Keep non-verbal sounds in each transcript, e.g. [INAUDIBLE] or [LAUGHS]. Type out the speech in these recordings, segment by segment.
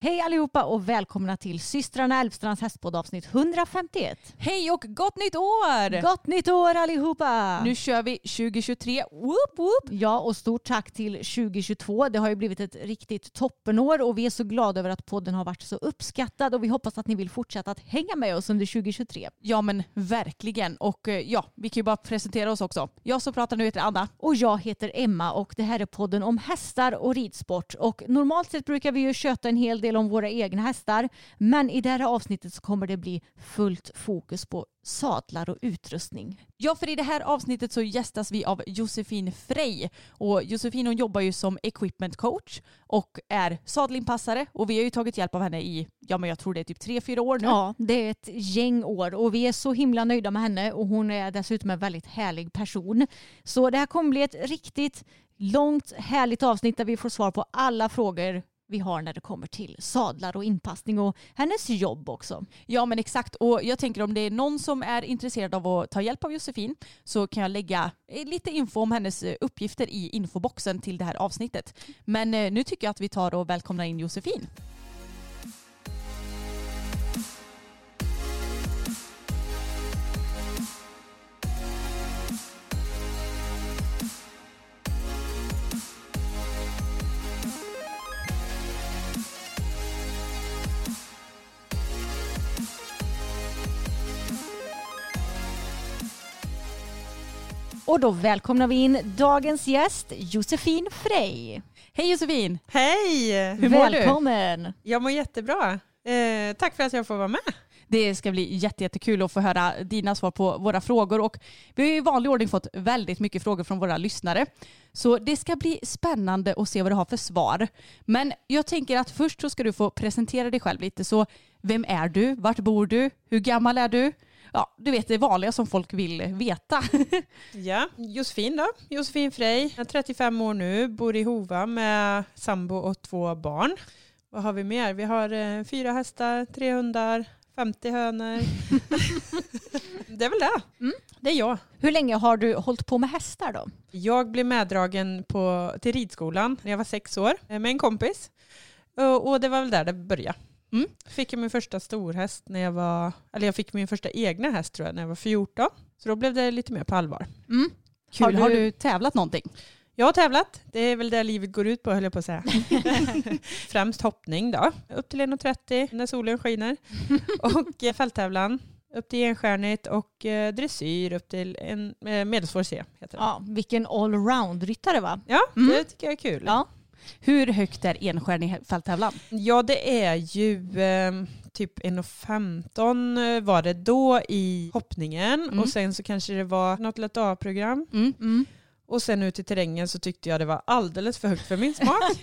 Hej allihopa och välkomna till systrarna Älvstrands hästpodd avsnitt 151. Hej och gott nytt år! Gott nytt år allihopa! Nu kör vi 2023. Whoop, whoop. Ja, och stort tack till 2022. Det har ju blivit ett riktigt toppenår och vi är så glada över att podden har varit så uppskattad och vi hoppas att ni vill fortsätta att hänga med oss under 2023. Ja men verkligen. Och eh, ja, vi kan ju bara presentera oss också. Jag som pratar nu heter Anna. Och jag heter Emma och det här är podden om hästar och ridsport. Och normalt sett brukar vi ju köta en hel del om våra egna hästar. Men i det här avsnittet så kommer det bli fullt fokus på sadlar och utrustning. Ja, för i det här avsnittet så gästas vi av Josefin Frey. Och Josefin hon jobbar ju som equipment coach och är sadelinpassare. Och vi har ju tagit hjälp av henne i, ja men jag tror det är typ tre, fyra år nu. Ja, det är ett gäng år och vi är så himla nöjda med henne och hon är dessutom en väldigt härlig person. Så det här kommer bli ett riktigt långt härligt avsnitt där vi får svar på alla frågor vi har när det kommer till sadlar och inpassning och hennes jobb också. Ja men exakt och jag tänker om det är någon som är intresserad av att ta hjälp av Josefin så kan jag lägga eh, lite info om hennes eh, uppgifter i infoboxen till det här avsnittet. Men eh, nu tycker jag att vi tar och välkomnar in Josefin. Och då välkomnar vi in dagens gäst Josefin Frey. Hej Josefin! Hej! Hur mår du? Välkommen! Jag mår jättebra. Eh, tack för att jag får vara med. Det ska bli jätte, jättekul att få höra dina svar på våra frågor och vi har i vanlig ordning fått väldigt mycket frågor från våra lyssnare. Så det ska bli spännande att se vad du har för svar. Men jag tänker att först så ska du få presentera dig själv lite. Så vem är du? Vart bor du? Hur gammal är du? Ja, du vet det vanliga som folk vill veta. [LAUGHS] Ja, Josefin då. Josefin Frey. Jag är 35 år nu, bor i Hova med sambo och två barn. Vad har vi mer? Vi har eh, fyra hästar, tre hundar, 50 hönor. [LAUGHS] det är väl det. Mm. Det är jag. Hur länge har du hållit på med hästar då? Jag blev meddragen på, till ridskolan när jag var sex år eh, med en kompis. Och och det var väl där det började. Mm. Fick jag min första storhäst när jag var, eller jag fick min första egna häst tror jag när jag var 14. Så då blev det lite mer på allvar. Mm. Kul. Har Har du- du... tävlat någonting? Jag har tävlat, det är väl det livet går ut på höll jag på att säga. [LAUGHS] Främst hoppning då, upp till 1,30 när solen skiner. Och eh, fälttävlan upp till enstjärnigt och eh, dressyr upp till en eh, medelsvår C. Heter det. Ja, vilken allround-ryttare va? Ja, Mm. det tycker jag är kul. Ja. Hur högt är enstjärnig fälttävlan? Ja, det är ju eh, typ 1,15 var det då i hoppningen Mm. och sen så kanske det var något lätt A-program. Mm. Och sen ut i terrängen så tyckte jag det var alldeles för högt för min smak. [LAUGHS]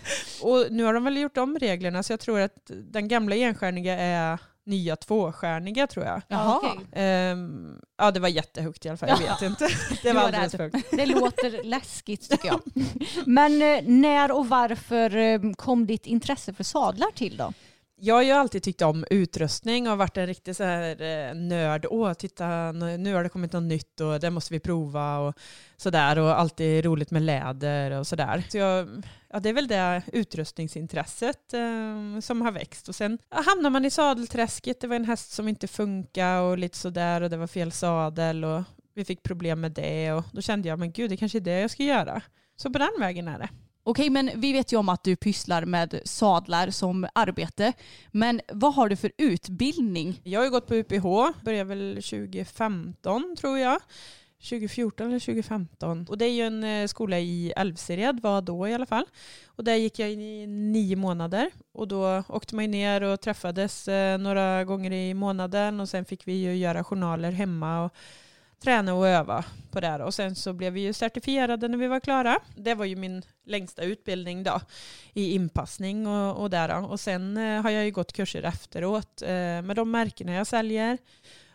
[LAUGHS] och nu har de väl gjort om reglerna så jag tror att den gamla enstjärniga är nya tvåstjärniga tror jag. Jaha. Ehm, ja det var jättehögt i alla fall, jag vet inte. [LAUGHS] Det var alldeles för högt. Det låter läskigt tycker jag. [LAUGHS] Men eh, när och varför eh, kom ditt intresse för sadlar till då? Jag har ju alltid tyckt om utrustning och varit en riktig så här eh, nörd. Åh, titta nu har det kommit något nytt och det måste vi prova och sådär. Och alltid roligt med läder och sådär. Så jag, ja, det är väl det utrustningsintresset eh, som har växt. Och sen ja, hamnar man i sadelträsket. Det var en häst som inte funkade och lite sådär och det var fel sadel. Och vi fick problem med det och då kände jag men gud det kanske är det jag ska göra. Så på den vägen är det. Okej, men vi vet ju om att du pysslar med sadlar som arbete. Men vad har du för utbildning? Jag har ju gått på UPH, började väl 2015 tror jag. 2014 eller 2015. Och det är ju en eh, skola i Älvsered, var då i alla fall. Och där gick jag in i nio månader. Och då åkte man ju ner och träffades eh, några gånger i månaden. Och sen fick vi ju göra journaler hemma och träna och öva på det. här. Och sen så blev vi ju certifierade när vi var klara. Det var ju min längsta utbildning då i inpassning och, och där. Och sen eh, har jag ju gått kurser efteråt eh, med de märkena jag säljer.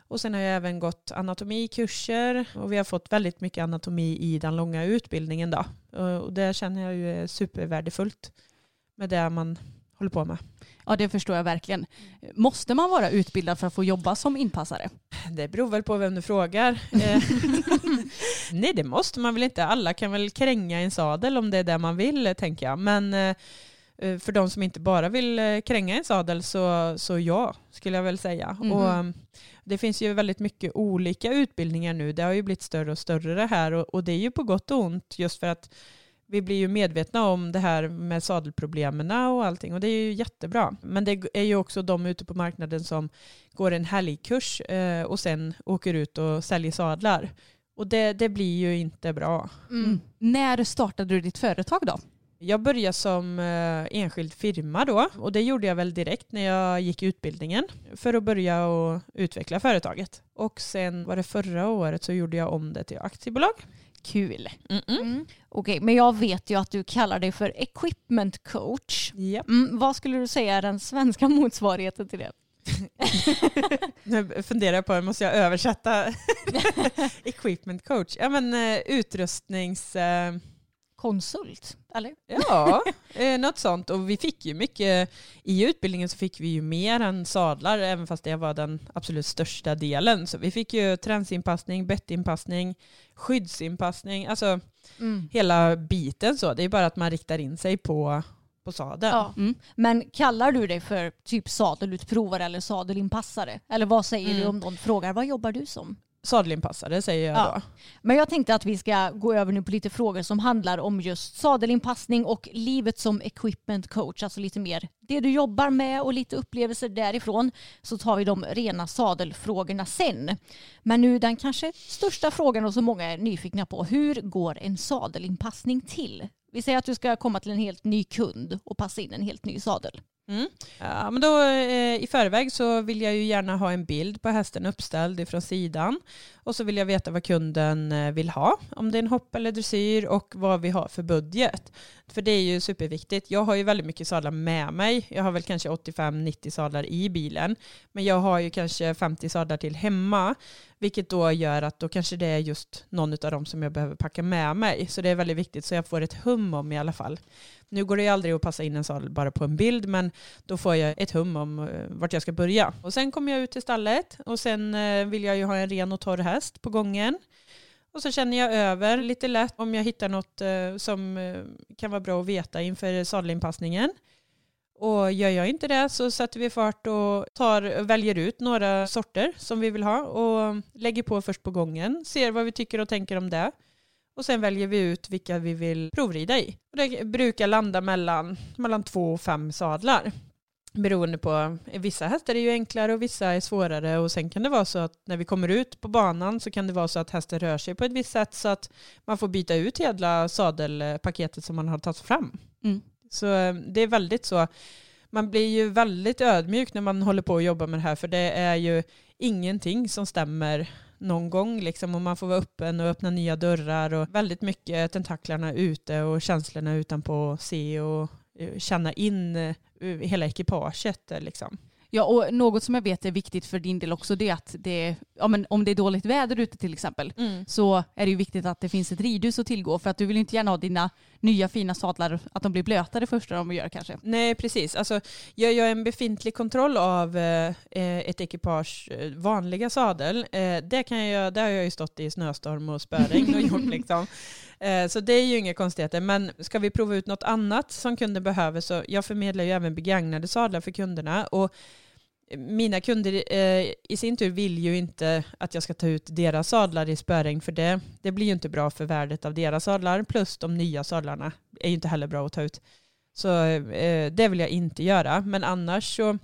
Och sen har jag även gått anatomikurser och vi har fått väldigt mycket anatomi i den långa utbildningen då. Eh, och det känner jag ju är supervärdefullt med det man håller på med. Ja, det förstår jag verkligen. Måste man vara utbildad för att få jobba som inpassare? Det beror väl på vem du frågar. Eh, [LAUGHS] Nej, det måste man väl inte. Alla kan väl kränga en sadel om det är det man vill, tänker jag. Men eh, eh, för de som inte bara vill kränga en sadel så, så ja, skulle jag väl säga. Mhm. Och det finns ju väldigt mycket olika utbildningar nu. Det har ju blivit större och större det här och, och det är ju på gott och ont just för att vi blir ju medvetna om det här med sadelproblemen och allting och det är ju jättebra. Men det är ju också de ute på marknaden som går en helgkurs eh, och sen åker ut och säljer sadlar. Och det, det blir ju inte bra. Mm. När startade du ditt företag då? Jag började som eh, enskild firma då och det gjorde jag väl direkt när jag gick utbildningen för att börja och utveckla företaget. Och sen var det förra året så gjorde jag om det till aktiebolag. Kul. Mm. Okej, men jag vet ju att du kallar dig för equipment coach. Japp. Mm, vad skulle du säga är den svenska [LAUGHS] motsvarigheten till det? [LAUGHS] Nu funderar jag på, måste jag översätta [LAUGHS] equipment coach? Ja men eh, utrustnings... Eh, Konsult, eller? ja, eh, något sånt. Och vi fick ju mycket, i utbildningen så fick vi ju mer än sadlar, även fast det var den absolut största delen. Så vi fick ju tränsinpassning, bettinpassning, skyddsinpassning, alltså Mm. hela biten så. Det är bara att man riktar in sig på, på sadeln. Ja. Mm. Men kallar du dig för typ sadelutprovare eller sadelinpassare? Eller vad säger Mm. du om någon frågar vad jobbar du som? Sadelinpassare säger jag Ja. då. Men jag tänkte att vi ska gå över nu på lite frågor som handlar om just sadelinpassning och livet som equipment coach. Alltså lite mer det du jobbar med och lite upplevelser därifrån. Så tar vi de rena sadelfrågorna sen. Men nu den kanske största frågan och som många är nyfikna på. Hur går en sadelinpassning till? Vi säger att du ska komma till en helt ny kund och passa in en helt ny sadel. Mm. Ja, men då, eh, I förväg så vill jag ju gärna ha en bild på hästen uppställd ifrån sidan. Och så vill jag veta vad kunden eh, vill ha. Om det är en hopp eller dressyr och vad vi har för budget. För det är ju superviktigt. Jag har ju väldigt mycket sadlar med mig. Jag har väl kanske 85-90 sadlar i bilen. Men jag har ju kanske 50 sadlar till hemma. Vilket då gör att då kanske det är just någon av dem som jag behöver packa med mig. Så det är väldigt viktigt så jag får ett hum om i alla fall. Nu går det ju aldrig att passa in en sadel bara på en bild men då får jag ett hum om eh, vart jag ska börja. Och sen kommer jag ut till stallet och sen eh, vill jag ju ha en ren och torr häst på gången. Och så känner jag över lite lätt om jag hittar något eh, som eh, kan vara bra att veta inför sadelinpassningen. Och gör jag inte det så sätter vi fart och tar, väljer ut några sorter som vi vill ha och lägger på först på gången. Ser vad vi tycker och tänker om det. Och sen väljer vi ut vilka vi vill provrida i. Och det brukar landa mellan, mellan två och fem sadlar. Beroende på, vissa hästar är ju enklare och vissa är svårare och sen kan det vara så att när vi kommer ut på banan så kan det vara så att hästen rör sig på ett visst sätt så att man får byta ut hela sadelpaketet som man har tagit fram. Mm. Så eh, det är väldigt så, man blir ju väldigt ödmjuk när man håller på att jobba med det här för det är ju ingenting som stämmer någon gång liksom och man får vara öppen och öppna nya dörrar och väldigt mycket tentaklarna ute och känslorna utanpå och se och känna in eh, hela ekipaget eh, liksom. Ja, och något som jag vet är viktigt för din del också det är att det, ja, men om det är dåligt väder ute till exempel så är det ju viktigt att det finns ett ridhus att tillgå för att du vill inte gärna ha dina nya fina sadlar att de blir blöta det första de gör kanske. Nej, precis. Alltså, gör jag en befintlig kontroll av eh, ett ekipage eh, vanliga sadel, eh, det, kan jag, det har jag ju stått i snöstorm och spöregn och gjort. [LAUGHS] Liksom. Eh, så det är ju inga konstigheter. Men ska vi prova ut något annat som kunden behöver så jag förmedlar ju även begagnade sadlar för kunderna. Och mina kunder eh, i sin tur vill ju inte att jag ska ta ut deras sadlar i spöregn för det, det blir ju inte bra för värdet av deras sadlar plus de nya sadlarna är ju inte heller bra att ta ut. Så eh, det vill jag inte göra men annars så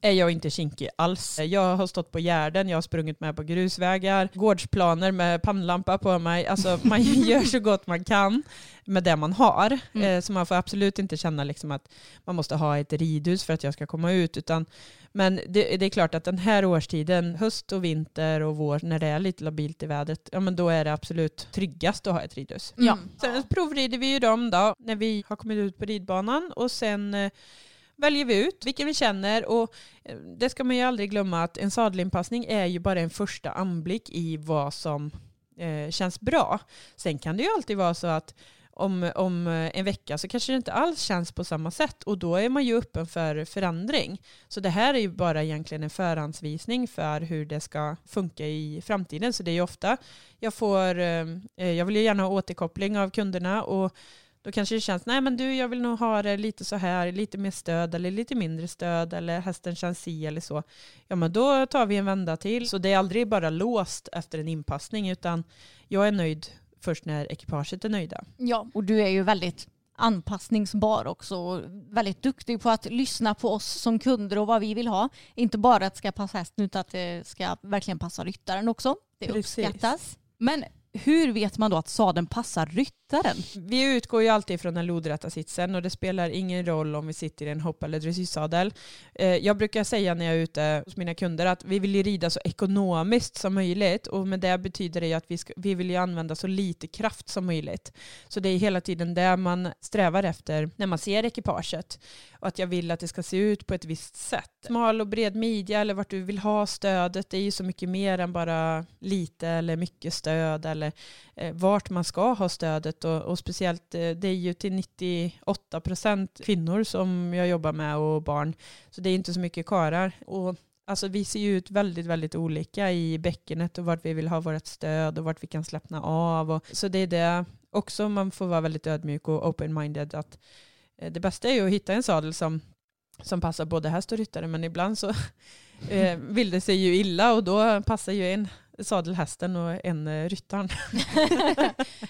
är jag inte kinkig alls. Jag har stått på gärden, jag har sprungit med på grusvägar, gårdsplaner med pannlampa på mig. Alltså man [LAUGHS] gör så gott man kan med det man har. Mm. Eh, Så man får absolut inte känna liksom att man måste ha ett ridhus för att jag ska komma ut. Utan, men det, det är klart att den här årstiden, höst och vinter och vår, när det är lite labilt i vädret, ja men då är det absolut tryggast att ha ett ridhus. Mm. Sen provrider vi ju dem då när vi har kommit ut på ridbanan och sen eh, väljer vi ut vilken vi känner och eh, det ska man ju aldrig glömma att en sadelinpassning är ju bara en första anblick i vad som eh, känns bra. Sen kan det ju alltid vara så att om, om eh, en vecka så kanske det inte alls känns på samma sätt och då är man ju öppen för förändring. Så det här är ju bara egentligen en förhandsvisning för hur det ska funka i framtiden. Så det är ju ofta jag får, eh, eh jag vill ju gärna ha återkoppling av kunderna och då kanske det känns, nej men du jag vill nog ha det lite så här, lite mer stöd eller lite mindre stöd eller hästen känns si eller så. Ja men då tar vi en vända till. Så det är aldrig bara låst efter en inpassning utan jag är nöjd först när ekipaget är nöjda. Ja, och du är ju väldigt anpassningsbar också och väldigt duktig på att lyssna på oss som kunder och vad vi vill ha. Inte bara att det ska passa hästen utan att det ska verkligen passa ryttaren också. Det Precis. uppskattas. Men hur vet man då att sadeln passar ryttaren? Vi utgår ju alltid från den lodrätta sitsen och det spelar ingen roll om vi sitter i en hopp eller dressyrsadel. Eh, jag brukar säga när jag är ute hos mina kunder att vi vill ju rida så ekonomiskt som möjligt och med det betyder det ju att vi, ska, vi vill ju använda så lite kraft som möjligt. Så det är hela tiden det man strävar efter när man ser ekipaget och att jag vill att det ska se ut på ett visst sätt. Smal och bred midja eller vart du vill ha stödet det är ju så mycket mer än bara lite eller mycket stöd eller eh, vart man ska ha stödet och, och speciellt eh, det är ju till 98 procent kvinnor som jag jobbar med och barn så det är inte så mycket karar. Och Alltså vi ser ju ut väldigt, väldigt olika i bäckenet och vart vi vill ha vårt stöd och vart vi kan slappna av. Och, så det är det också man får vara väldigt ödmjuk och open-minded. Att, eh, det bästa är ju att hitta en sadel som, som passar både häst och ryttare men ibland så [LAUGHS] eh, vill det sig ju illa och då passar ju en sadel hästen och en eh, ryttaren. [LAUGHS]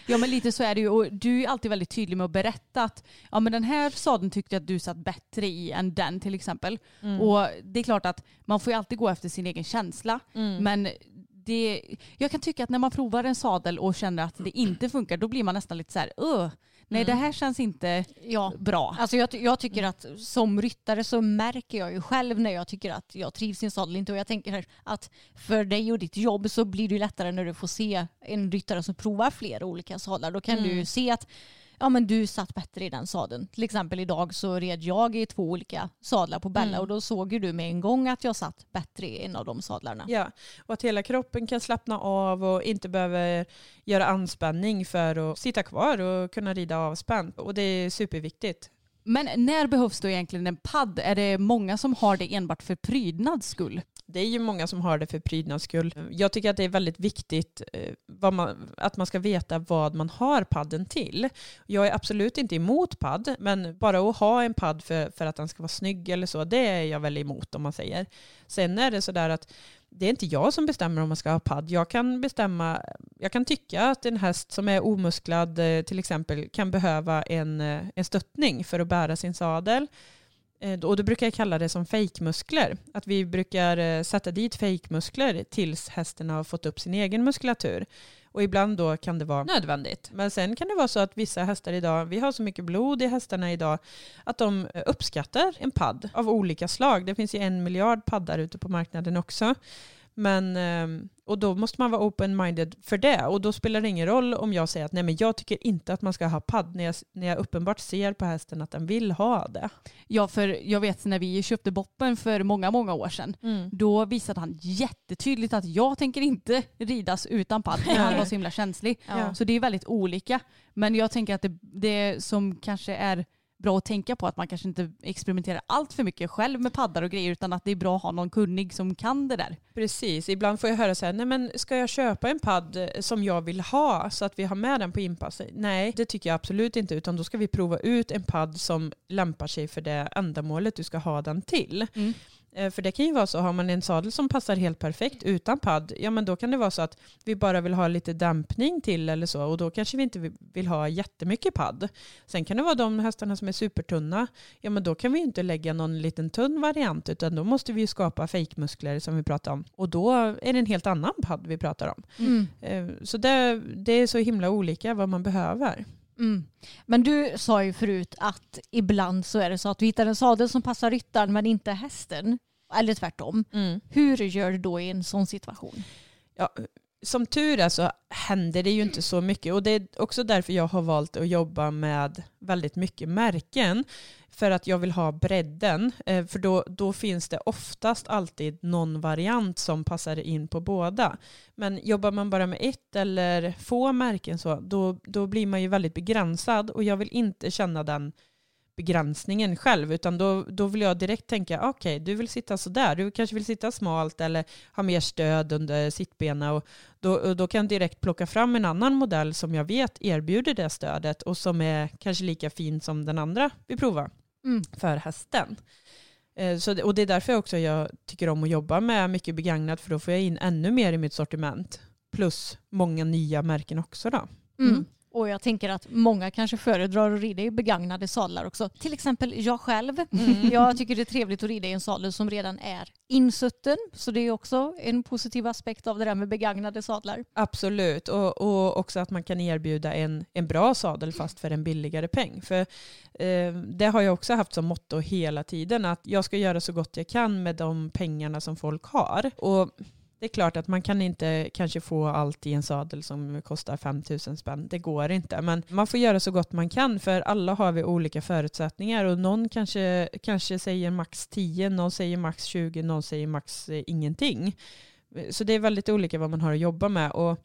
Ja men lite så är det ju och du är alltid väldigt tydlig med att berätta att ja, men den här sadeln tyckte jag att du satt bättre i än den till exempel. Mm. Och det är klart att man får ju alltid gå efter sin egen känsla. Mm. Men det, jag kan tycka att när man provar en sadel och känner att det inte funkar då blir man nästan lite så här, "Ugh, nej det här känns inte Ja. bra. Alltså jag, jag tycker att som ryttare så märker jag ju själv när jag tycker att jag trivs i en sadel inte och jag tänker att för dig och ditt jobb så blir det lättare när du får se en ryttare som provar flera olika sadlar. Då kan du ju se att ja, men du satt bättre i den sadeln. Till exempel idag så red jag i två olika sadlar på Bella Mm. och då såg ju du med en gång att jag satt bättre i en av de sadlarna. Ja, och att hela kroppen kan slappna av och inte behöver göra anspänning för att sitta kvar och kunna rida avspänt. Och det är superviktigt. Men när behövs då egentligen en padd? Är det många som har det enbart för prydnads skull? Det är ju många som har det för prydnads skull. Jag tycker att det är väldigt viktigt eh, vad man, att man ska veta vad man har padden till. Jag är absolut inte emot padd, men bara att ha en padd för, för att den ska vara snygg eller så, det är jag väl emot om man säger. Sen är det sådär att det är inte jag som bestämmer om man ska ha padd. Jag kan bestämma, jag kan tycka att en häst som är omusklad eh, till exempel kan behöva en, eh, en stöttning för att bära sin sadel. Eh, Och då brukar jag kalla det som fejkmuskler. Att vi brukar eh, sätta dit fejkmuskler tills hästen har fått upp sin egen muskulatur. Och ibland då kan det vara nödvändigt. Men sen kan det vara så att vissa hästar idag, vi har så mycket blod i hästarna idag, att de eh, uppskattar en padd av olika slag. Det finns ju en miljard paddar ute på marknaden också. Men, ehm, och då måste man vara open-minded för det. Och då spelar det ingen roll om jag säger att nej men jag tycker inte att man ska ha padd när jag, när jag uppenbart ser på hästen att den vill ha det. Ja, för jag vet när vi köpte Boppen för många, många år sedan. Då visade han jättetydligt att jag tänker inte ridas utan padd. Han var så himla känslig. Ja. Så det är väldigt olika. Men jag tänker att det, det som kanske är bra att tänka på att man kanske inte experimenterar allt för mycket själv med paddar och grejer utan att det är bra att ha någon kunnig som kan det där. Precis, ibland får jag höra så här, nej men ska jag köpa en padd eh, som jag vill ha så att vi har med den på inpass? Nej, det tycker jag absolut inte, utan då ska vi prova ut en padd som lämpar sig för det ändamålet du ska ha den till. Mm. Eh, För det kan ju vara så, har man en sadel som passar helt perfekt utan padd, ja men då kan det vara så att vi bara vill ha lite dämpning till eller så och då kanske vi inte vill ha jättemycket padd. Sen kan det vara de hästarna som är supertunna, ja men då kan vi ju inte lägga någon liten tunn variant utan då måste vi ju skapa fejkmuskler som vi pratar om och då är det en helt annan padd vi pratar om. Mm. Eh, Så det, det är så himla olika vad man behöver. Mm. Men du sa ju förut att ibland så är det så att du hittar en sadel som passar ryttaren men inte hästen. Eller tvärtom. Hur gör du då i en sån situation? Ja, som tur är så händer det ju inte så mycket och det är också därför jag har valt att jobba med väldigt mycket märken. För att jag vill ha bredden. Eh, För då, då finns det oftast alltid någon variant som passar in på båda. Men jobbar man bara med ett eller få märken så, då, då blir man ju väldigt begränsad och jag vill inte känna den begränsningen själv utan då, då vill jag direkt tänka okej du vill sitta sådär, du kanske vill sitta smalt eller ha mer stöd under sittbena och då, och då kan jag direkt plocka fram en annan modell som jag vet erbjuder det stödet och som är kanske lika fin som den andra vi provar Mm. för hästen. Eh, Så och det är därför också jag tycker om att jobba med mycket begagnat för då får jag in ännu mer i mitt sortiment. Plus många nya märken också då. Mm. Och jag tänker att många kanske föredrar att rida i begagnade sadlar också. Till exempel jag själv. Jag tycker det är trevligt att rida i en sadel som redan är insutten. Så det är också en positiv aspekt av det där med begagnade sadlar. Absolut, och, och också att man kan erbjuda en, en bra sadel fast för en billigare peng. För eh, det har jag också haft som motto hela tiden, att jag ska göra så gott jag kan med de pengarna som folk har. Och det är klart att man kan inte kanske få allt i en sadel som kostar 5 000 spänn. Det går inte. Men man får göra så gott man kan för alla har vi olika förutsättningar och någon kanske, kanske säger max 10, någon säger max 20, någon säger max eh, ingenting. Så det är väldigt olika vad man har att jobba med. Och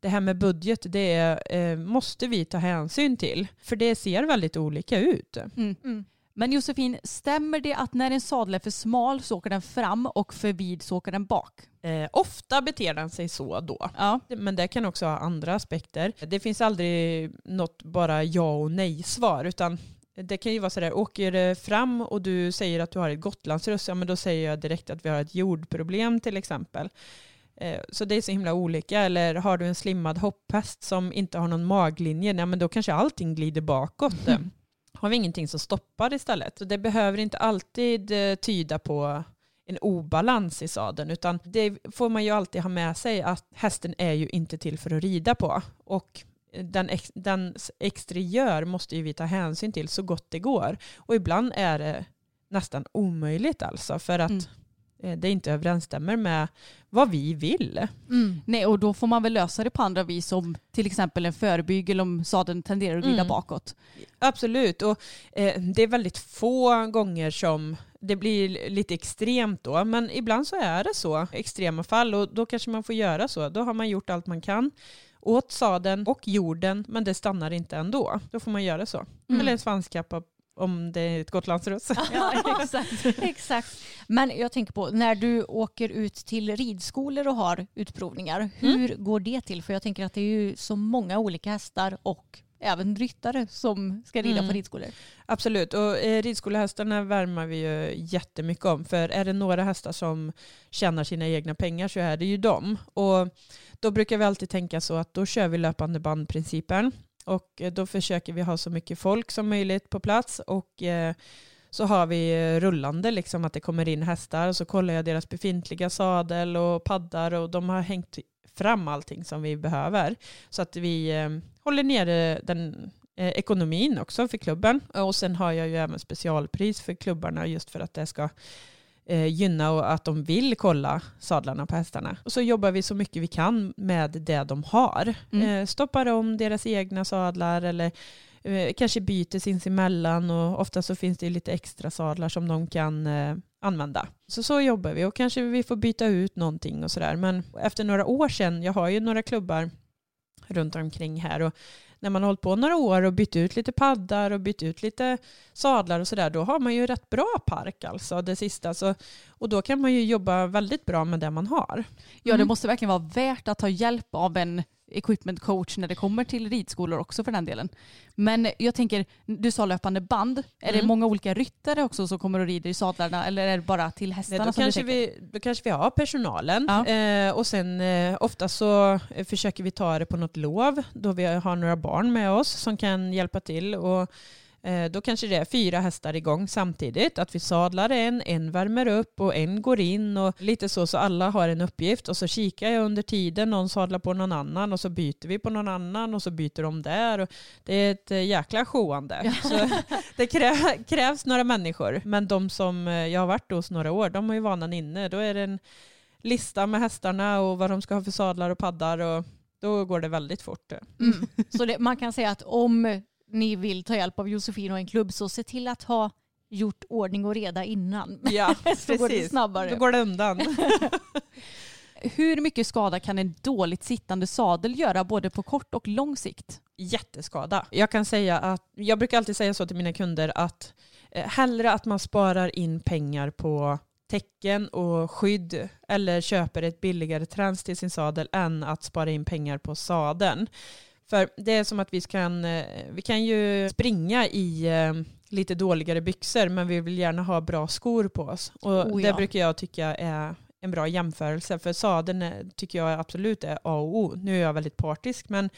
det här med budget, det är, eh, måste vi ta hänsyn till. För det ser väldigt olika ut. Mm. mm. Men Josefin, stämmer det att när en sadel är för smal så åker den fram och för vid så åker den bak? Eh, ofta beter den sig så då. Ja. Men det kan också ha andra aspekter. Det finns aldrig något bara ja och nej svar utan det kan ju vara sådär, åker det fram och du säger att du har ett Gotlandsruss, ja men då säger jag direkt att vi har ett jordproblem till exempel. Eh, Så det är så himla olika. Eller har du en slimmad hopphäst som inte har någon maglinje, ja, men då kanske allting glider bakåt. [LAUGHS] Eh, har vi ingenting som stoppar istället. Det behöver inte alltid eh, tyda på en obalans i sadeln utan det får man ju alltid ha med sig att hästen är ju inte till för att rida på. Och den, ex, dens exteriör måste ju vi ta hänsyn till så gott det går. Och ibland är det nästan omöjligt alltså för att Mm eh, det inte överensstämmer med vad vi vill. Nej, och då får man väl lösa det på andra vis som till exempel en förbygel om sadeln tenderar att glida Mm. bakåt. Absolut, och eh, det är väldigt få gånger som det blir lite extremt då, men ibland så är det så, extrema fall, och då kanske man får göra så. Då har man gjort allt man kan åt sadeln och jorden, men det stannar inte ändå. Då får man göra så. Mm. Eller en svanskappa om det är ett gotlandsruss. [LAUGHS] Ja, exakt. [LAUGHS] Exakt. Men jag tänker på när du åker ut till ridskolor och har utprovningar. Hur går det till? För jag tänker att det är ju så många olika hästar och även ryttare som ska rida Mm. på ridskolor. Absolut, och eh, ridskolehästarna värmar vi ju jättemycket om. För är det några hästar som tjänar sina egna pengar så är det ju dem. Och då brukar vi alltid tänka så att då kör vi löpande bandprincipen. Och eh, då försöker vi ha så mycket folk som möjligt på plats. Och eh, så har vi eh, rullande, liksom att det kommer in hästar. Och så kollar jag deras befintliga sadel och paddar. Och de har hängt fram allting som vi behöver. Så att vi håller nere den eh, ekonomin också för klubben. Och sen har jag ju även specialpris för klubbarna just för att det ska eh, gynna och att de vill kolla sadlarna på hästarna. Och så jobbar vi så mycket vi kan med det de har. Mm. Eh, stoppar om deras egna sadlar eller eh, kanske byter sinsemellan och ofta så finns det lite extra sadlar som de kan eh, använda. Så så jobbar vi och kanske vi får byta ut någonting och sådär. Men efter några år sedan, jag har ju några klubbar runt omkring här och när man har hållit på några år och bytt ut lite paddar och bytt ut lite sadlar och sådär, då har man ju rätt bra park alltså det sista. Så, och då kan man ju jobba väldigt bra med det man har. Ja, det Mm. måste verkligen vara värt att ta hjälp av en equipment coach när det kommer till ridskolor också för den delen. Men jag tänker, du sa löpande band. Är det Mm. många olika ryttare också som kommer och rider i sadlarna eller är det bara till hästarna Nej, då, kanske vi, då kanske vi har personalen Ja. eh, och sen eh, ofta så eh, försöker vi ta det på något lov då vi har några barn med oss som kan hjälpa till. Och, då kanske det är fyra hästar igång samtidigt. Att vi sadlar en, en värmer upp och en går in och lite så så alla har en uppgift och så kikar jag under tiden, någon sadlar på någon annan och så byter vi på någon annan och så byter de där. Och det är ett eh, jäkla sjåande. Så det krä, krävs några människor. Men de som eh, jag har varit hos några år, de har ju vanan inne. Då är det en lista med hästarna och vad de ska ha för sadlar och paddar och då går det väldigt fort. Mm. Så det, man kan säga att om ni vill ta hjälp av Josefin och en klubb så se till att ha gjort ordning och reda innan. Ja, [LAUGHS] så går det snabbare. Då går det undan. [LAUGHS] Hur mycket skada kan en dåligt sittande sadel göra både på kort och lång sikt? Jätteskada. Jag kan säga att, jag brukar alltid säga så till mina kunder att eh, hellre att man sparar in pengar på täcken och skydd eller köper ett billigare träns till sin sadel än att spara in pengar på sadeln. För det är som att vi kan, eh, vi kan ju springa i eh, lite dåligare byxor men vi vill gärna ha bra skor på oss. Och Oh, det ja. brukar jag tycka är en bra jämförelse för sadeln är- tycker jag absolut är A och O. Nu är jag väldigt partisk men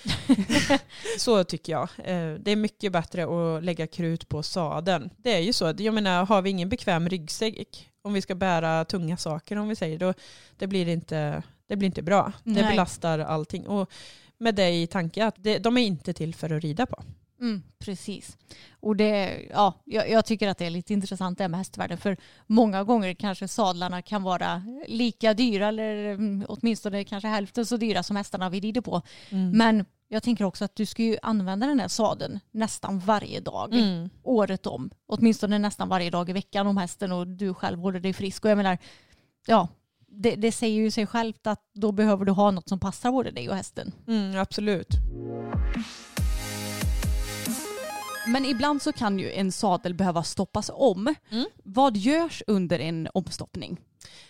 [LAUGHS] så tycker jag. Eh, Det är mycket bättre att lägga krut på sadeln. Det är ju så, jag menar har vi ingen bekväm ryggsäck om vi ska bära tunga saker om vi säger då det blir inte, det blir inte bra. Det Nej. belastar allting. Och med det i tanke att det, de är inte till för att rida på. Mm, precis. Och det, ja, jag, jag tycker att det är lite intressant det här med hästvärlden för många gånger kanske sadlarna kan vara lika dyra eller mm, åtminstone kanske hälften så dyra som hästarna vi rider på. Men jag tänker också att du ska ju använda den här sadeln nästan varje dag, Mm. året om. Åtminstone nästan varje dag i veckan om hästen och du själv håller dig frisk. Och jag menar, ja, det, det säger ju sig självt att då behöver du ha något som passar både dig och hästen. Mm, absolut. Men ibland så kan ju en sadel behöva stoppas om. Mm. Vad görs under en omstoppning?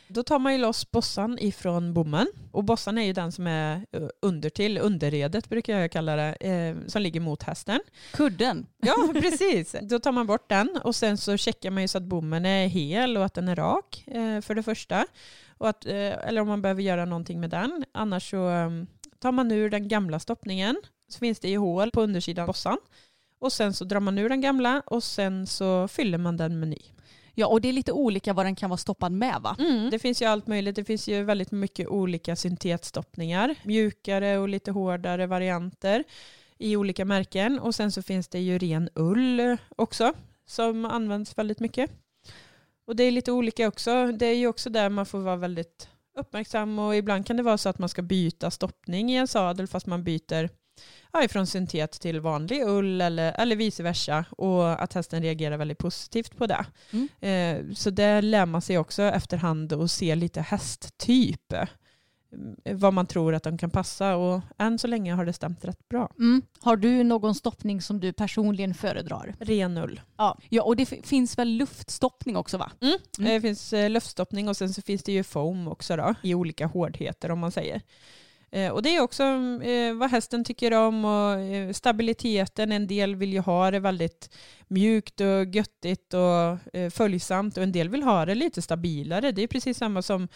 Då tar man ju loss bossan ifrån bommen. Och bossan är ju den som är eh, under till, underredet brukar jag kalla det, eh, som ligger mot hästen. Kudden. Ja, [LAUGHS] precis. Då tar man bort den och sen så checkar man ju så att bommen är hel och att den är rak eh, för det första. Och att, eh, eller om man behöver göra någonting med den. Annars så eh, tar man ur den gamla stoppningen. Så finns det ju hål på undersidan av bossan. Och sen så drar man ur den gamla och sen så fyller man den med ny. Ja, och det är lite olika vad den kan vara stoppad med va? Det finns ju allt möjligt. Det finns ju väldigt mycket olika syntetstoppningar. Mjukare och lite hårdare varianter i olika märken. Och sen så finns det ju ren ull också som används väldigt mycket. Och det är lite olika också. Det är ju också där man får vara väldigt uppmärksam och ibland kan det vara så att man ska byta stoppning i en sadel fast man byter ja, ifrån syntet till vanlig ull eller, eller vice versa och att hästen reagerar väldigt positivt på det. Mm. Eh, så det lär man sig också efterhand och se lite hästtyp. Eh, Vad man tror att de kan passa och än så länge har det stämt rätt bra. Mm. Har du någon stoppning som du personligen föredrar? Ren ull. Ja, och det finns väl luftstoppning också va? Mm. Mm. Det finns eh, luftstoppning och sen så finns det ju foam också då, i olika hårdheter om man säger. Eh, Och det är också eh, vad hästen tycker om och eh, stabiliteten. En del vill ju ha det väldigt mjukt och göttigt och eh, följsamt och en del vill ha det lite stabilare. Det är precis samma som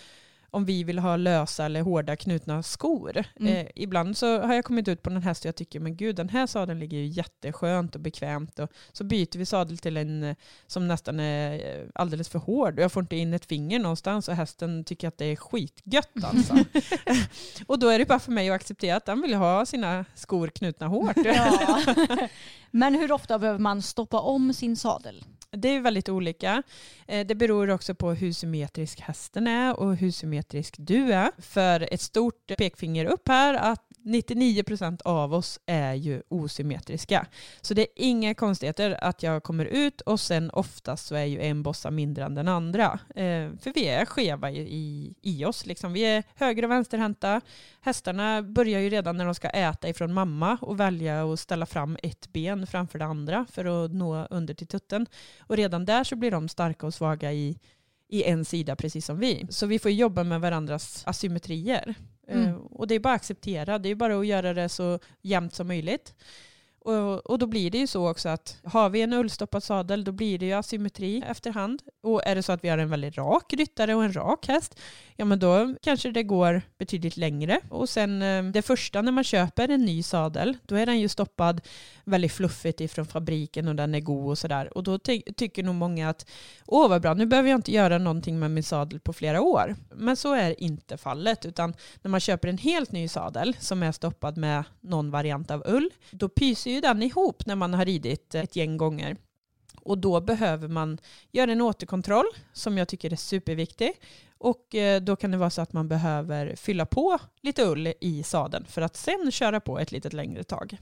om vi vill ha lösa eller hårda knutna skor. Mm. Eh, ibland så har jag kommit ut på den häst och jag tycker men gud den här sadeln ligger ju jätteskönt och bekvämt och så byter vi sadel till en eh, som nästan är eh, alldeles för hård och jag får inte in ett finger någonstans och hästen tycker att det är skitgött alltså. [LAUGHS] och då är det bara för mig att acceptera att den vill ha sina skor knutna hårt. Ja. [LAUGHS] Men hur ofta behöver man stoppa om sin sadel? Det är väldigt olika. Eh, det beror också på hur symmetrisk hästen är och hur symmetrisk du är. För ett stort pekfinger upp här att 99% av oss är ju osymmetriska. Så det är inga konstigheter att jag kommer ut och sen oftast så är ju en bossa mindre än den andra. Eh, För vi är skeva i, i, i oss. Liksom. Vi är höger och vänsterhänta. Hästarna börjar ju redan när de ska äta ifrån mamma och välja att ställa fram ett ben framför det andra för att nå under till tutten. Och redan där så blir de starka och svaga i, i en sida precis som vi. Så vi får jobba med varandras asymmetrier. Mm. Eh, och det är bara att acceptera. Det är bara att göra det så jämnt som möjligt. Och, och då blir det ju så också att har vi en ullstoppad sadel då blir det ju asymmetri efterhand. Och är det så att vi har en väldigt rak ryttare och en rak häst, ja men då kanske det går betydligt längre. Och sen eh, det första när man köper en ny sadel, då är den ju stoppad väldigt fluffigt ifrån fabriken och den är god och sådär. Och då ty- tycker nog många att åh vad bra, nu behöver jag inte göra någonting med min sadel på flera år. Men så är inte fallet, utan när man köper en helt ny sadel som är stoppad med någon variant av ull, då pyser ju den ihop när man har ridit ett gäng gånger. Och då behöver man göra en återkontroll som jag tycker är superviktig. Och eh, då kan det vara så att man behöver fylla på lite ull i sadeln för att sen köra på ett litet längre tag.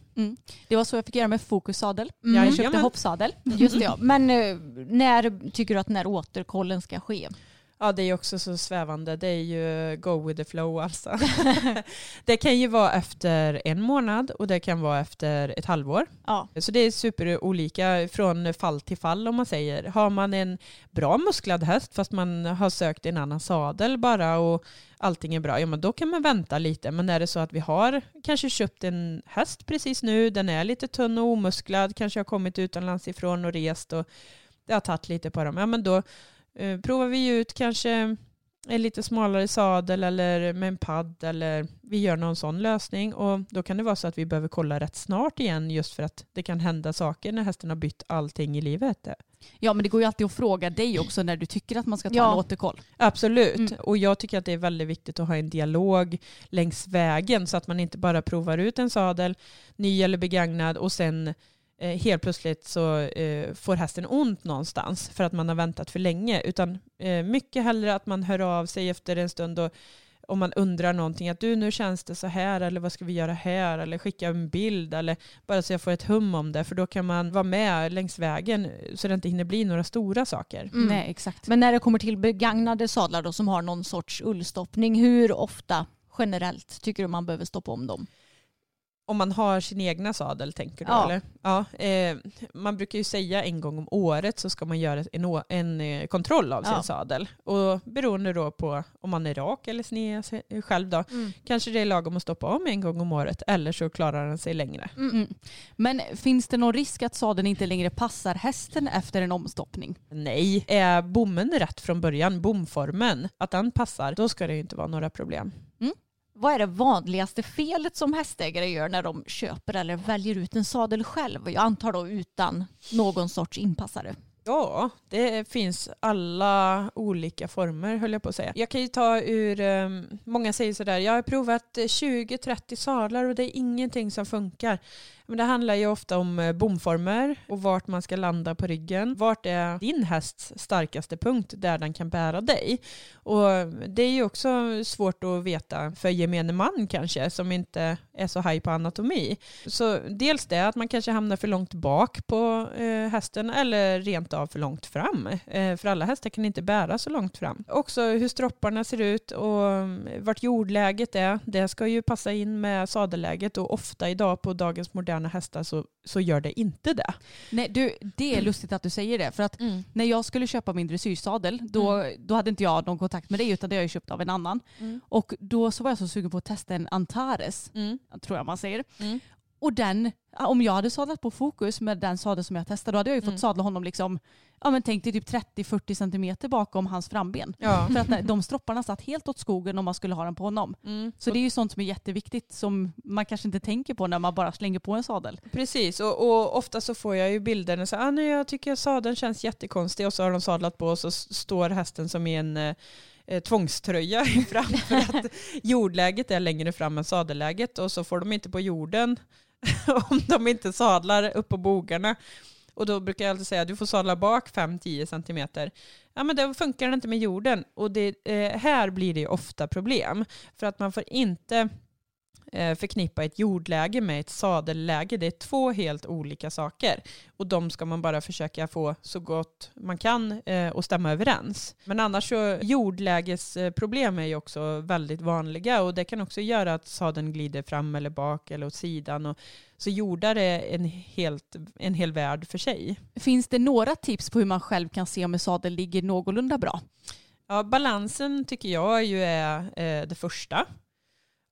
Det var så jag fick göra med fokussadel. Mm. Jag köpte hoppsadel. Just det ja. Men eh, när tycker du att den här återkollen ska ske? Ja, det är också så svävande. Det är ju go with the flow alltså. [LAUGHS] det kan ju vara efter en månad och det kan vara efter ett halvår. Ja. Så det är superolika från fall till fall om man säger. Har man en bra musklad häst fast man har sökt en annan sadel bara och allting är bra, ja men då kan man vänta lite. Men är det så att vi har kanske köpt en häst precis nu, den är lite tunn och omusklad, kanske har kommit utomlands ifrån och rest och det har tagit lite på dem, ja men då eh, provar vi ut kanske en lite smalare sadel eller med en padd eller vi gör någon sån lösning och då kan det vara så att vi behöver kolla rätt snart igen just för att det kan hända saker när hästen har bytt allting i livet. Ja men det går ju alltid att fråga dig också när du tycker att man ska ta Ja. en återkoll. Absolut. Mm. Och jag tycker att det är väldigt viktigt att ha en dialog längs vägen så att man inte bara provar ut en sadel, ny eller begagnad och sen eh, helt plötsligt så eh, får hästen ont någonstans för att man har väntat för länge. Utan eh, mycket hellre att man hör av sig efter en stund och om man undrar någonting, att du nu känns det så här eller vad ska vi göra här eller skicka en bild eller bara så jag får ett hum om det för då kan man vara med längs vägen så det inte hinner bli några stora saker. Mm. Nej exakt. Men när det kommer till begagnade sadlar då, som har någon sorts ullstoppning, hur ofta generellt tycker du man behöver stoppa om dem? Om man har sin egna sadel tänker du Ja. eller? Ja. Eh, man brukar ju säga en gång om året så ska man göra en, en eh, kontroll av sin Ja. sadel. Och beroende då på om man är rak eller sned se- själv då. Kanske det är lagom att stoppa om en gång om året eller så klarar den sig längre. Mm. Men finns det någon risk att sadeln inte längre passar hästen efter en omstoppning? Nej, är bommen rätt från början, bomformen, att den passar, då ska det ju inte vara några problem. Vad är det vanligaste felet som hästägare gör när de köper eller väljer ut en sadel själv? Jag antar då utan någon sorts inpassare. Ja, det finns alla olika former höll jag på att säga. Jag kan ju ta ur, ehm, många säger sådär, jag har provat 20-30 sadlar och det är ingenting som funkar. Men det handlar ju ofta om eh, bomformer och vart man ska landa på ryggen. Vart är din hästs starkaste punkt där den kan bära dig? Och det är ju också svårt att veta för gemene man kanske som inte är så haj på anatomi. Så dels det att man kanske hamnar för långt bak på eh, hästen eller rent av för långt fram. Eh, för alla hästar kan inte bära så långt fram. Också hur stropparna ser ut och eh, vart jordläget är. Det ska ju passa in med sadelläget och ofta idag på dagens moderna hästar så, så gör det inte det. Nej, du, det är lustigt att du säger det. För att när jag skulle köpa min dressyrsadel då, då hade inte jag någon kontakt med dig utan det har jag köpt av en annan. Mm. Och då så var jag så sugen på att testa en Antares, tror jag man säger. Och den, om jag hade sadlat på fokus med den sadel som jag testade då hade jag ju Mm. fått sadla honom liksom, ja men tänk dig typ 30-40 centimeter bakom hans framben. Ja. För att de stropparna satt helt åt skogen om man skulle ha den på honom. Mm. Så det är ju sånt som är jätteviktigt som man kanske inte tänker på när man bara slänger på en sadel. Precis, och, och ofta så får jag ju bilder och så ah, nej, jag tycker sadeln känns jättekonstig och så har de sadlat på och så står hästen som i en eh, eh, tvångströja [LAUGHS] fram för att [LAUGHS] jordläget är längre fram än sadelläget och så får de inte på jorden [LAUGHS] om de inte sadlar upp på bogarna. Och då brukar jag alltid säga att du får sadla bak 5-10 centimeter. Ja men då funkar inte med jorden. Och det, eh, här blir det ju ofta problem. För att man får inte förknippa ett jordläge med ett sadelläge. Det är två helt olika saker. Och de ska man bara försöka få så gott man kan eh, och stämma överens. Men annars så jordlägesproblem är ju också väldigt vanliga och det kan också göra att sadeln glider fram eller bak eller åt sidan. Och, så jordar är en, helt, en hel värld för sig. Finns det några tips på hur man själv kan se om en sadel ligger någorlunda bra? Ja, balansen tycker jag ju är eh, det första.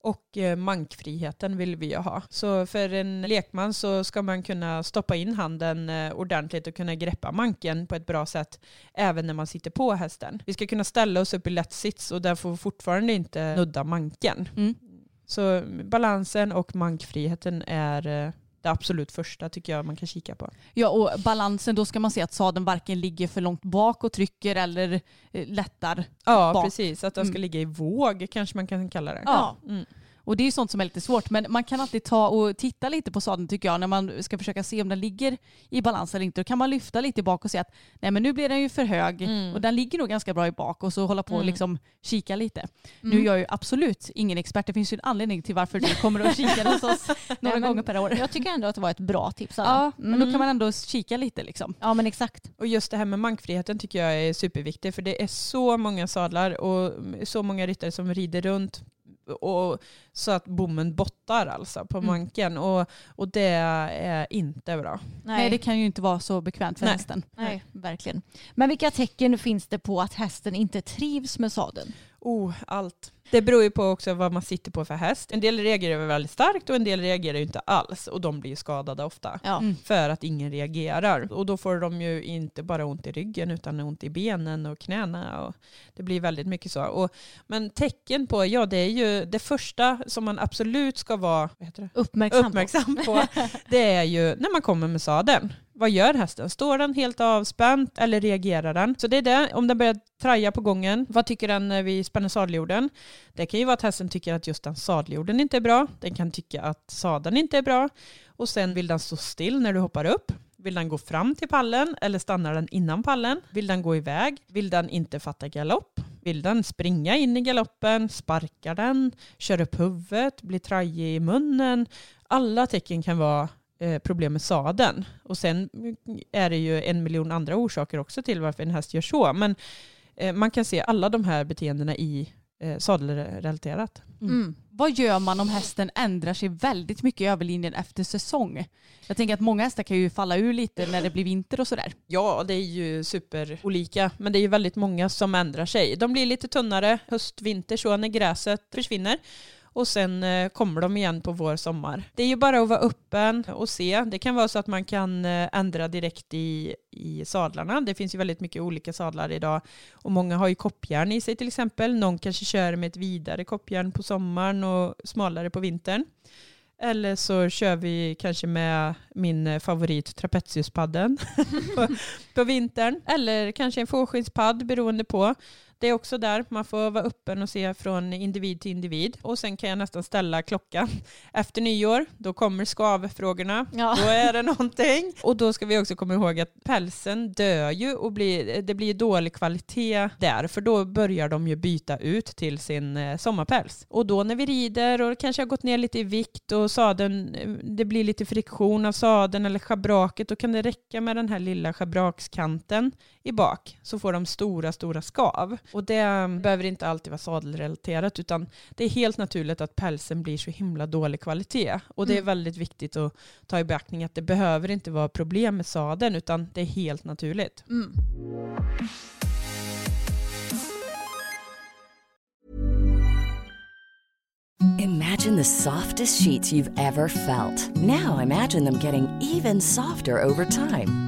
Och eh, mankfriheten vill vi ju ha. Så för en lekman så ska man kunna stoppa in handen eh, ordentligt och kunna greppa manken på ett bra sätt även när man sitter på hästen. Vi ska kunna ställa oss upp i lätt sits och den får fortfarande inte nudda manken. Mm. Så balansen och mankfriheten är eh, det absolut första tycker jag man kan kika på. Ja, och balansen, då ska man se att sadeln varken ligger för långt bak och trycker eller eh, lättar. Ja, Bak. precis. Att den ska Mm. ligga i våg kanske man kan kalla det. Ja. Mm. Och det är ju sånt som är lite svårt. Men man kan alltid ta och titta lite på sadeln tycker jag när man ska försöka se om den ligger i balans eller inte. Då kan man lyfta lite bak och se att nej men nu blir den ju för hög Mm. och den ligger nog ganska bra i bak och så hålla på och Mm. liksom kika lite. Nu Mm. är jag ju absolut ingen expert. Det finns ju en anledning till varför du kommer och kikar hos oss [LAUGHS] några men gånger per år. Jag tycker ändå att det var ett bra tips. Anna. Ja, men då Mm. kan man ändå kika lite liksom. Ja men exakt. Och just det här med mankfriheten tycker jag är superviktigt för det är så många sadlar och så många ryttare som rider runt och så att bommen bottar alltså på Mm. manken och, och det är inte bra. Nej. det kan ju inte vara så bekvämt för Nej. hästen. Nej, verkligen. Men vilka tecken finns det på att hästen inte trivs med sadeln? Oh, allt. Det beror ju på också vad man sitter på för häst. En del reagerar väldigt starkt och en del reagerar ju inte alls och de blir ju skadade ofta. Ja. Mm. För att ingen reagerar. Och då får de ju inte bara ont i ryggen utan ont i benen och knäna. Och det blir väldigt mycket så. Och, men tecken på, ja det är ju det första som man absolut ska vara vad heter det? Uppmärksam, uppmärksam på. [LAUGHS] Det är ju när man kommer med sadeln. Vad gör hästen? Står den helt avspänt eller reagerar den? Så det är det, om den börjar traja på gången, vad tycker den när vi spänner sadeljorden? Det kan ju vara att hästen tycker att just den sadeljorden inte är bra. Den kan tycka att sadeln inte är bra. Och sen vill den stå still när du hoppar upp. Vill den gå fram till pallen eller stannar den innan pallen? Vill den gå iväg? Vill den inte fatta galopp? Vill den springa in i galoppen? Sparkar den? Kör upp huvudet? Blir trajig i munnen? Alla tecken kan vara problem med sadeln. Och sen är det ju en miljon andra orsaker också till varför en häst gör så. Men eh, man kan se alla de här beteendena i eh, sadelrelaterat. Mm. Vad gör man om hästen ändrar sig väldigt mycket i överlinjen efter säsong? Jag tänker att många hästar kan ju falla ur lite när det blir vinter och sådär. Ja, det är ju superolika. Men det är ju väldigt många som ändrar sig. De blir lite tunnare höst, vinter så när gräset försvinner. Och sen eh, kommer de igen på vår, sommar. Det är ju bara att vara öppen och se. Det kan vara så att man kan eh, ändra direkt i, i sadlarna. Det finns ju väldigt mycket olika sadlar idag. Och många har ju koppjärn i sig till exempel. Någon kanske kör med ett vidare koppjärn på sommaren och smalare på vintern. Eller så kör vi kanske med min eh, favorit trapeziuspadden [LAUGHS] på, på vintern. Eller kanske en fårskinnspadd beroende på. Det är också där man får vara öppen och se från individ till individ. Och sen kan jag nästan ställa klockan [LAUGHS] efter nyår. Då kommer skavfrågorna. Ja. Då är det någonting. Och då ska vi också komma ihåg att pälsen dör ju och blir, det blir dålig kvalitet där. För då börjar de ju byta ut till sin eh, sommarpäls. Och då när vi rider och kanske har gått ner lite i vikt och sadeln, eh, det blir lite friktion av sadeln eller schabraket, då kan det räcka med den här lilla schabrakskanten i bak så får de stora, stora skav. Och det behöver inte alltid vara sadelrelaterat utan det är helt naturligt att pälsen blir så himla dålig kvalitet. Och det är Mm. väldigt viktigt att ta i beaktning att det behöver inte vara problem med sadeln utan det är helt naturligt. Mm. Imagine the softest sheets you've ever felt. Now imagine them getting even softer over time.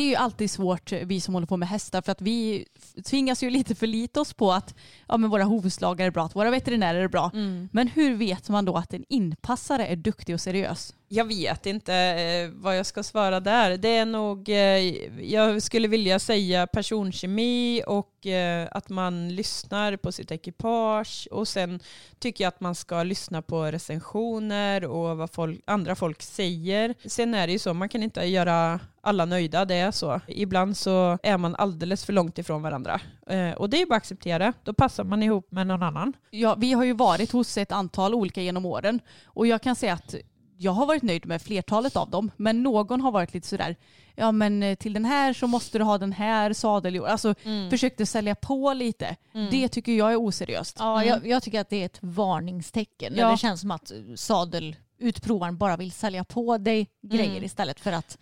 Det är ju alltid svårt vi som håller på med hästar för att vi tvingas ju lite förlita oss på att ja, men våra hovslagare är bra, att våra veterinärer är bra. Mm. Men hur vet man då att en inpassare är duktig och seriös? Jag vet inte eh, vad jag ska svara där. Det är nog, eh, jag skulle vilja säga personkemi och eh, att man lyssnar på sitt ekipage och sen tycker jag att man ska lyssna på recensioner och vad folk, andra folk säger. Sen är det ju så, man kan inte göra alla nöjda, det är så. Ibland så är man alldeles för långt ifrån varandra. Eh, och det är bara att acceptera, då passar man ihop med någon annan. Ja, vi har ju varit hos ett antal olika genom åren och jag kan säga att jag har varit nöjd med flertalet av dem, men någon har varit lite sådär, ja men eh, till den här så måste du ha den här sadeljorden. Alltså försökte sälja på lite. Det tycker jag är oseriöst. Ja, jag, jag tycker att det är ett varningstecken. Ja. det känns som att sadelutprovaren bara vill sälja på dig grejer istället för att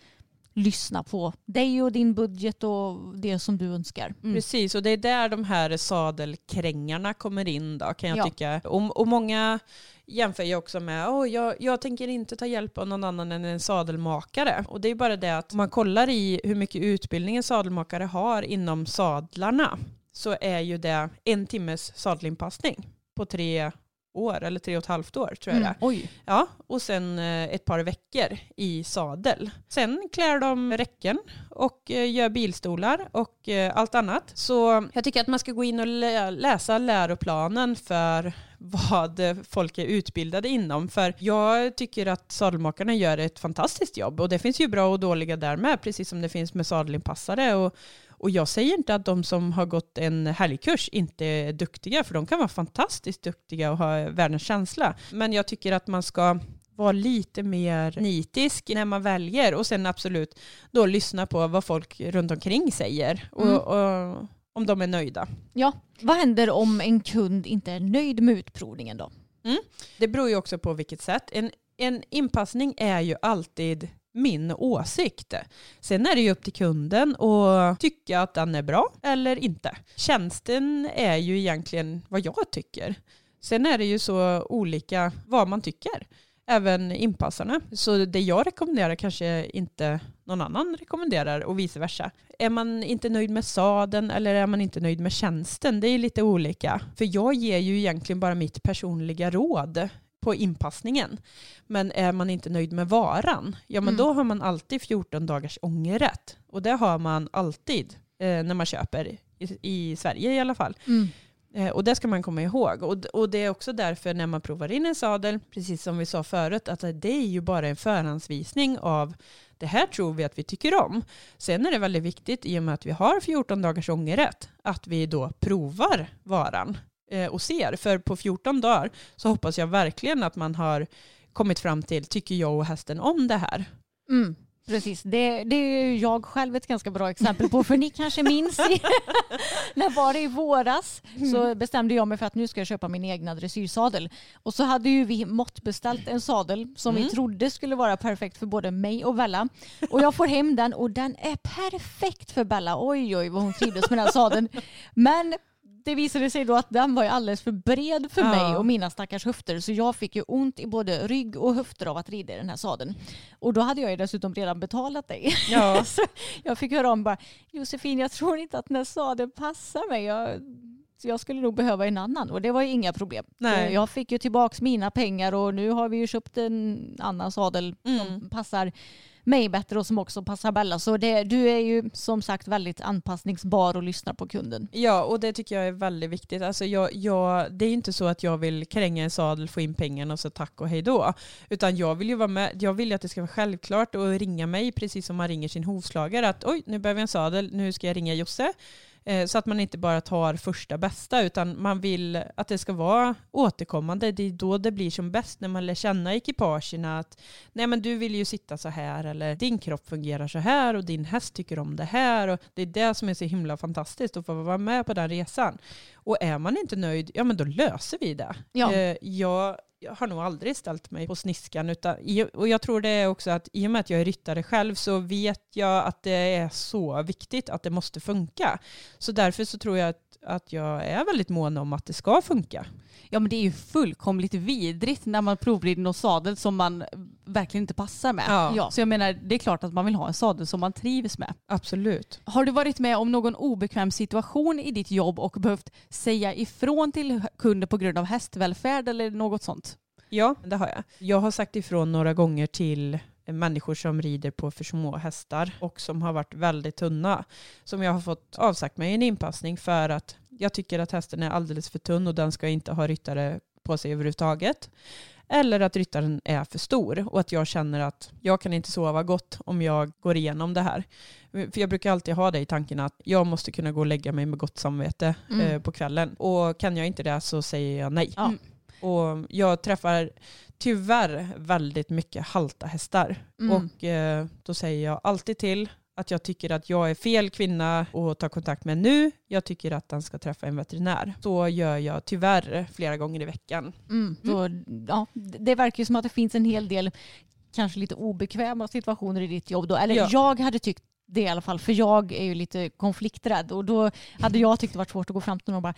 lyssna på dig och din budget och det som du önskar. Precis, och det är där de här sadelkrängarna kommer in då kan jag Ja. tycka. Och, och många jämför ju också med, oh, jag, jag tänker inte ta hjälp av någon annan än en sadelmakare. Och det är bara det att om man kollar i hur mycket utbildning en sadelmakare har inom sadlarna så är ju det en timmes sadelinpassning på tre år eller tre och ett halvt år tror jag det är. Oj. Ja, och sen eh, ett par veckor i sadel. Sen klär de räcken och eh, gör bilstolar och eh, allt annat. Så jag tycker att man ska gå in och lä- läsa läroplanen för [LAUGHS] vad folk är utbildade inom. För jag tycker att sadelmakarna gör ett fantastiskt jobb och det finns ju bra och dåliga där med, precis som det finns med sadelinpassare. Och, och jag säger inte att de som har gått en helgkurs inte är duktiga, för de kan vara fantastiskt duktiga och ha världens känsla. Men jag tycker att man ska vara lite mer nitisk när man väljer och sen absolut då lyssna på vad folk runt omkring säger och, Mm. och om de är nöjda. Ja. Vad händer om en kund inte är nöjd med utprovningen då? Det beror ju också på vilket sätt. En, en inpassning är ju alltid min åsikt. Sen är det ju upp till kunden att tycka att den är bra eller inte. Tjänsten är ju egentligen vad jag tycker. Sen är det ju så olika vad man tycker. Även inpassarna. Så det jag rekommenderar kanske inte någon annan rekommenderar och vice versa. Är man inte nöjd med saden eller är man inte nöjd med tjänsten? Det är lite olika. För jag ger ju egentligen bara mitt personliga råd på inpassningen. Men är man inte nöjd med varan, ja men Mm. då har man alltid 14 dagars ångerrätt. Och det har man alltid eh, när man köper i, i Sverige i alla fall. Eh, och det ska man komma ihåg. Och, och det är också därför när man provar in en sadel, precis som vi sa förut, att det är ju bara en förhandsvisning av det här tror vi att vi tycker om. Sen är det väldigt viktigt i och med att vi har 14 dagars ångerrätt att vi då provar varan och ser. För på 14 dagar så hoppas jag verkligen att man har kommit fram till, tycker jag och hästen om det här? Mm. Precis, det, det är ju jag själv ett ganska bra exempel på. För ni kanske minns, i, [LAUGHS] när var det i våras så bestämde jag mig för att nu ska jag köpa min egna dressyrsadel. Och så hade ju vi måttbeställt en sadel som vi trodde skulle vara perfekt för både mig och Bella. Och jag får hem den och den är perfekt för Bella. Oj oj vad hon trivdes med den sadeln. Men det visade sig då att den var ju alldeles för bred för Ja. mig och mina stackars höfter så jag fick ju ont i både rygg och höfter av att rida i den här sadeln. Och då hade jag ju dessutom redan betalat dig. Ja. [LAUGHS] så jag fick höra om bara Josefin jag tror inte att den här sadeln passar mig. Jag, jag skulle nog behöva en annan och det var ju inga problem. Nej. Jag fick ju tillbaka mina pengar och nu har vi ju köpt en annan sadel Mm. som passar mig bättre och som också passar Bella. Så det, du är ju som sagt väldigt anpassningsbar och lyssnar på kunden. Ja, och det tycker jag är väldigt viktigt. Alltså jag, jag, det är inte så att jag vill kränga en sadel, få in pengarna och så tack och hej då. Utan jag vill ju vara med, jag vill att det ska vara självklart att ringa mig precis som man ringer sin hovslagare. Att oj, nu behöver jag en sadel, nu ska jag ringa Josse. Eh, Så att man inte bara tar första bästa utan man vill att det ska vara återkommande. Det är då det blir som bäst när man lär känna ekipagerna att nej men du vill ju sitta så här eller din kropp fungerar så här och din häst tycker om det här. Och det är det som är så himla fantastiskt att få vara med på den resan. Och är man inte nöjd, ja men då löser vi det. Ja. Eh, Jag, jag har nog aldrig ställt mig på sniskan. Utan, och jag tror det är också att i och med att jag är ryttare själv så vet jag att det är så viktigt att det måste funka. Så därför så tror jag att, att jag är väldigt mån om att det ska funka. Ja men det är ju fullkomligt vidrigt när man provrider någon sadel som man verkligen inte passar med. Ja. Ja. Så jag menar, det är klart att man vill ha en sadel som man trivs med. Absolut. Har du varit med om någon obekväm situation i ditt jobb och behövt säga ifrån till kunder på grund av hästvälfärd eller något sånt? Ja, det har jag. Jag har sagt ifrån några gånger till människor som rider på för små hästar och som har varit väldigt tunna. Som jag har fått avsagt mig en inpassning för att jag tycker att hästen är alldeles för tunn och den ska inte ha ryttare på sig överhuvudtaget. Eller att ryttaren är för stor och att jag känner att jag kan inte sova gott om jag går igenom det här. För jag brukar alltid ha det i tanken att jag måste kunna gå och lägga mig med gott samvete Mm. eh, på kvällen. Och kan jag inte det så säger jag nej. Ja. Och jag träffar tyvärr väldigt mycket halta hästar. Mm. Och eh, då säger jag alltid till att jag tycker att jag är fel kvinna att ta kontakt med nu. Jag tycker att den ska träffa en veterinär. Så gör jag tyvärr flera gånger i veckan. Mm. Så, ja, det verkar ju som att det finns en hel del kanske lite obekväma situationer i ditt jobb då. Eller Ja. jag hade tyckt det i alla fall, för jag är ju lite konflikträdd och då hade jag tyckt det varit svårt att gå fram till någon och bara